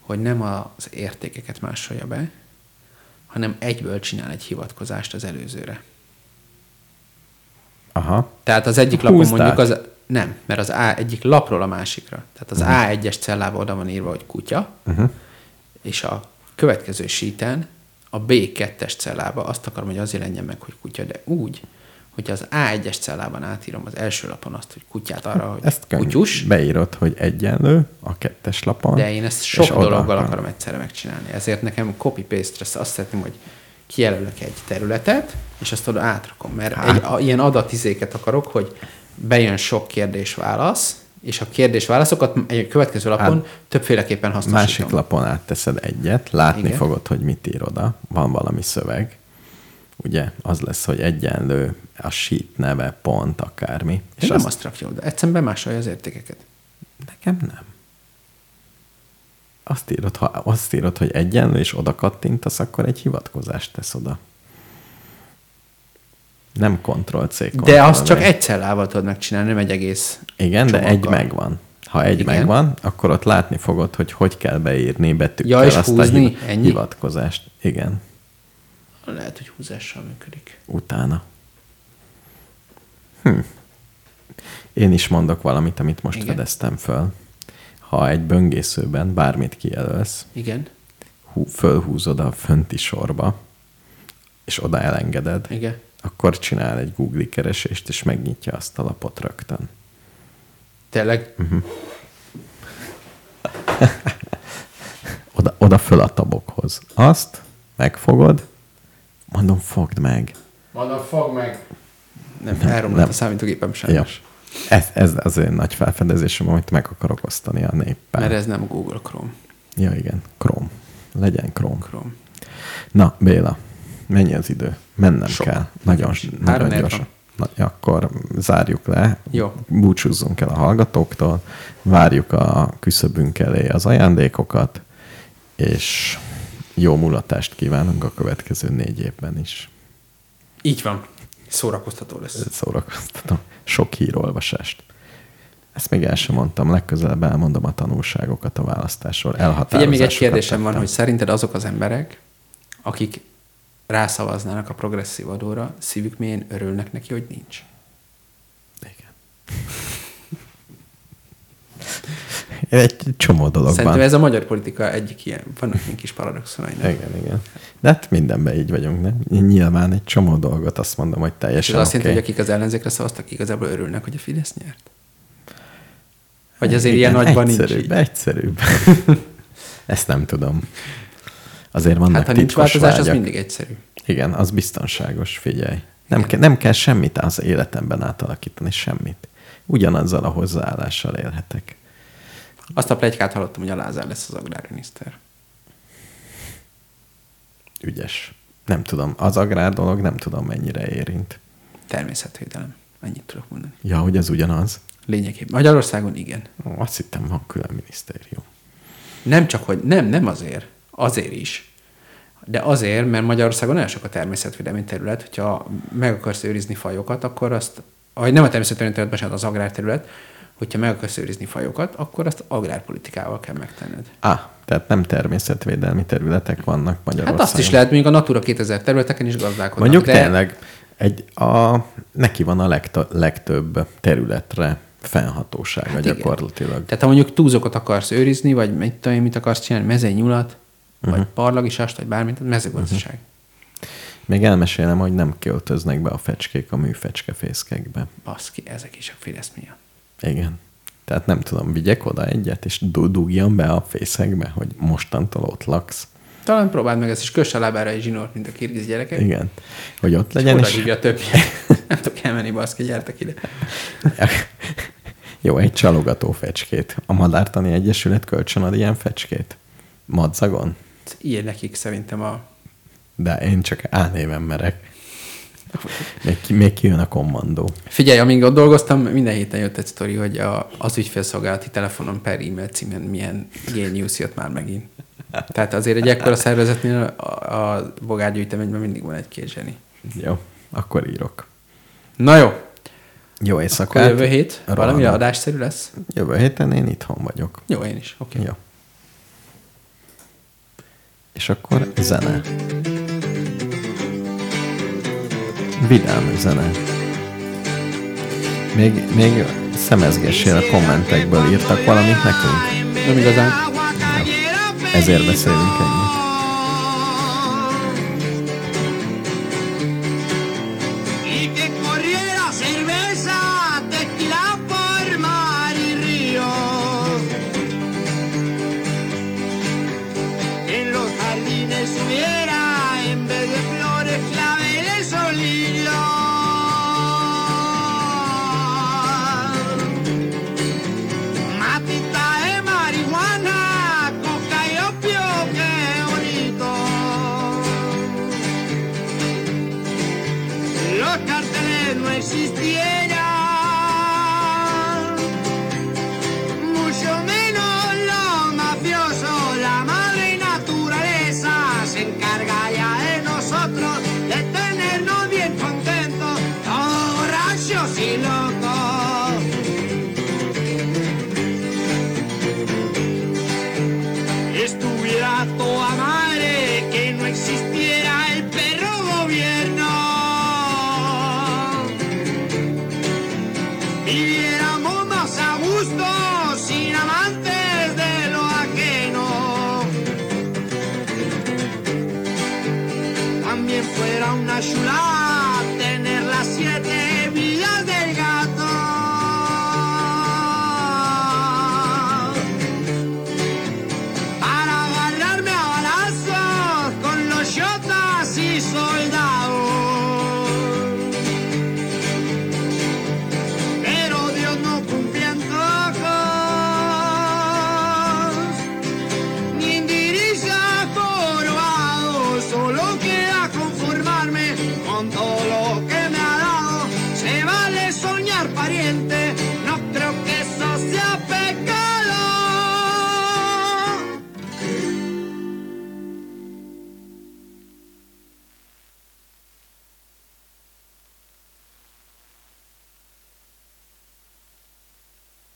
hogy nem az értékeket másolja be, hanem egyből csinál egy hivatkozást az előzőre. Aha. Tehát az egyik lapon Húzd mondjuk az... Nem, mert az A egyik lapról a másikra. Tehát az Mhm. A1-es cellába oda van írva, hogy kutya, uh-huh. És a következő síten a B2-es cellába azt akarom, hogy azért legyen meg, hogy kutya, de úgy, hogy az A1-es cellában átírom az első lapon azt, hogy kutyát arra, hogy Ezt könnyű. kutyus, Beírod, hogy egyenlő a kettes lapon. de én ezt sok dologgal akar- akarom egyszerre megcsinálni. Ezért nekem copy-paste-re azt szeretném, hogy kijelölök egy területet, és azt oda átrakom. Mert Hát. egy, a, ilyen adatizéket akarok, hogy bejön sok kérdés-válasz, és a kérdés-válaszokat egy következő lapon Hát, többféleképpen hasznosítom. Másik lapon átteszed egyet, látni Igen. Fogod, hogy mit ír oda, van valami szöveg, ugye, az lesz, hogy egyenlő, a sheet neve, pont, akármi. És nem azt rakja oda. Egyszerűen bemásolja az értékeket. Nekem nem. Azt írod, ha azt írod, hogy egyenlő, és oda kattintasz, akkor egy hivatkozást tesz oda. Nem Ctrl-C, De azt csak Ctrl-V. egy cellával tudod megcsinálni, nem egy egész Igen, de egy csomaggal. megvan. Ha egy Igen. Megvan, akkor ott látni fogod, hogy hogy kell beírni betűkkel Ja, és azt húzni? a hiv- Ennyi? hivatkozást. Igen, Lehet, hogy húzással működik. utána. Hm. Én is mondok valamit, amit most. Igen. fedeztem föl. Ha egy böngészőben bármit kijelölsz, Igen, hú, fölhúzod a fönti sorba, és oda elengeded, igen. Akkor csinál egy Google keresést, és megnyitja azt a lapot rögtön. Tényleg? Mhm. Oda, oda föl a tabokhoz. Azt megfogod, mondom, fogd meg. Mondom, fog meg. Nem, Nem, elromlott nem. a számítógépem Ja. sajnos. Ez, ez az én nagy felfedezésem, amit meg akarok osztani a néppel. Mert ez nem Google Chrome. Ja, igen. Chrome. Legyen Chrome. Chrome. Na, Béla, mennyi az idő? Mennem Sok. kell. Nagyon, nagyon gyorsan. Na, akkor zárjuk le. Jó. Búcsúzzunk el a hallgatóktól, várjuk a küszöbünk elé az ajándékokat, és jó mulatást kívánunk a következő négy évben is. Így van. Szórakoztató lesz. Szórakoztatom. Sok hírolvasást. Ezt még el sem mondtam, legközelebb elmondom a tanulságokat a választásról. Elhatározásokat még egy kérdésem van, tettem. hogy szerinted azok az emberek, akik rászavaznának a progresszív adóra, szívük mélyén örülnek neki, hogy nincs. Igen. Egy csomó dologban. Szerintem ez a magyar politika egyik ilyen, vannak ilyen kis paradoxonai. nem? Igen, igen. De hát mindenben így vagyunk, nem? Nyilván egy csomó dolgot azt mondom, hogy És teljesen ez azt jelenti, hogy akik az ellenzékre szavaztak, igazából örülnek, hogy a Fidesz nyert? Vagy azért Igen, ilyen nagyban nincs egyszerűbb, így? Egyszerűbb. Ezt nem tudom. Azért vannak Hát ha nincs változás, az vágyak. mindig egyszerű. Igen, az biztonságos, figyelj. Nem, Igen. ke- nem kell semmit az életemben átalakítani, semmit. Ugyanazzal a hozzáállással élhetek. Azt a plegykát hallottam, hogy a Lázár lesz az agrárminiszter. Ügyes. Nem tudom, az agrár dolog nem tudom mennyire érint. Természetvédelem. Ennyit tudok mondani. Ja, hogy ez ugyanaz. Lényegében. Magyarországon igen. Ó, Azt hittem, van külön minisztérium. Nem csak, hogy nem, nem azért. Azért is. De azért, mert Magyarországon nagyon sok a természetvédelmi terület, hogyha meg akarsz őrizni fajokat, akkor azt, vagy nem a természetvédelmi terület, bocsánat, az agrárterület, hogyha meg akarsz őrizni fajokat, akkor azt agrárpolitikával kell megtenned. Ah, tehát nem természetvédelmi területek vannak Magyarországon. Hát azt is lehet, mondjuk a Natura 2000 területeken is gazdálkodnak. Mondjuk de tényleg egy, a, neki van a legto, legtöbb területre fennhatósága Hát hát igen. gyakorlatilag. Tehát ha mondjuk túlzokat akarsz őrizni, vagy mit mit akarsz csinálni, mezőnyulat, uh-huh. Mhm. vagy parlagisast, vagy bármit, az mezőgazdaság. Uh-huh. Még elmesélem, hogy nem költöznek be a fecskék a műfecskefészkekbe. Baszki, ezek is a Fidesz miatt. Igen. Tehát nem tudom, vigyek oda egyet, és du- dugjam be a fészekbe, hogy mostantól ott laksz. Talán próbáld meg ezt is, köss a lábára egy zsinort, mint a kirgiz gyerekek. Igen. Hogy ott Legyen legyen, oda és a többi. Nem tudok elmenni, baszki, gyertek ide. jó, egy csalogató fecskét. A Madártani Egyesület kölcsön ad ilyen fecskét? Madzagon? Ilyen nekik szerintem a... De én csak álnéven merek. Még, ki, még kijön a kommandó. Figyelj, amíg ott dolgoztam, minden héten jött egy sztori, hogy a, az ügyfélszolgálati telefonon per e-mail címen milyen genius jött már megint. Tehát azért egy ekkora szervezetnél a, a bogárgyűjteményben mindig van egy-két zseni. Jó, akkor írok. Na jó, Jó akkor éjszakát. jövő hét valami Rohanok. adásszerű lesz? Jövő héten én itthon vagyok. Jó, én is. Oké. Okay. Jó. És akkor zene. Vidám zene. Még, még szemezgessél a kommentekből írtak valamit nekünk. Nem igazán. Ezért beszélünk ennyit.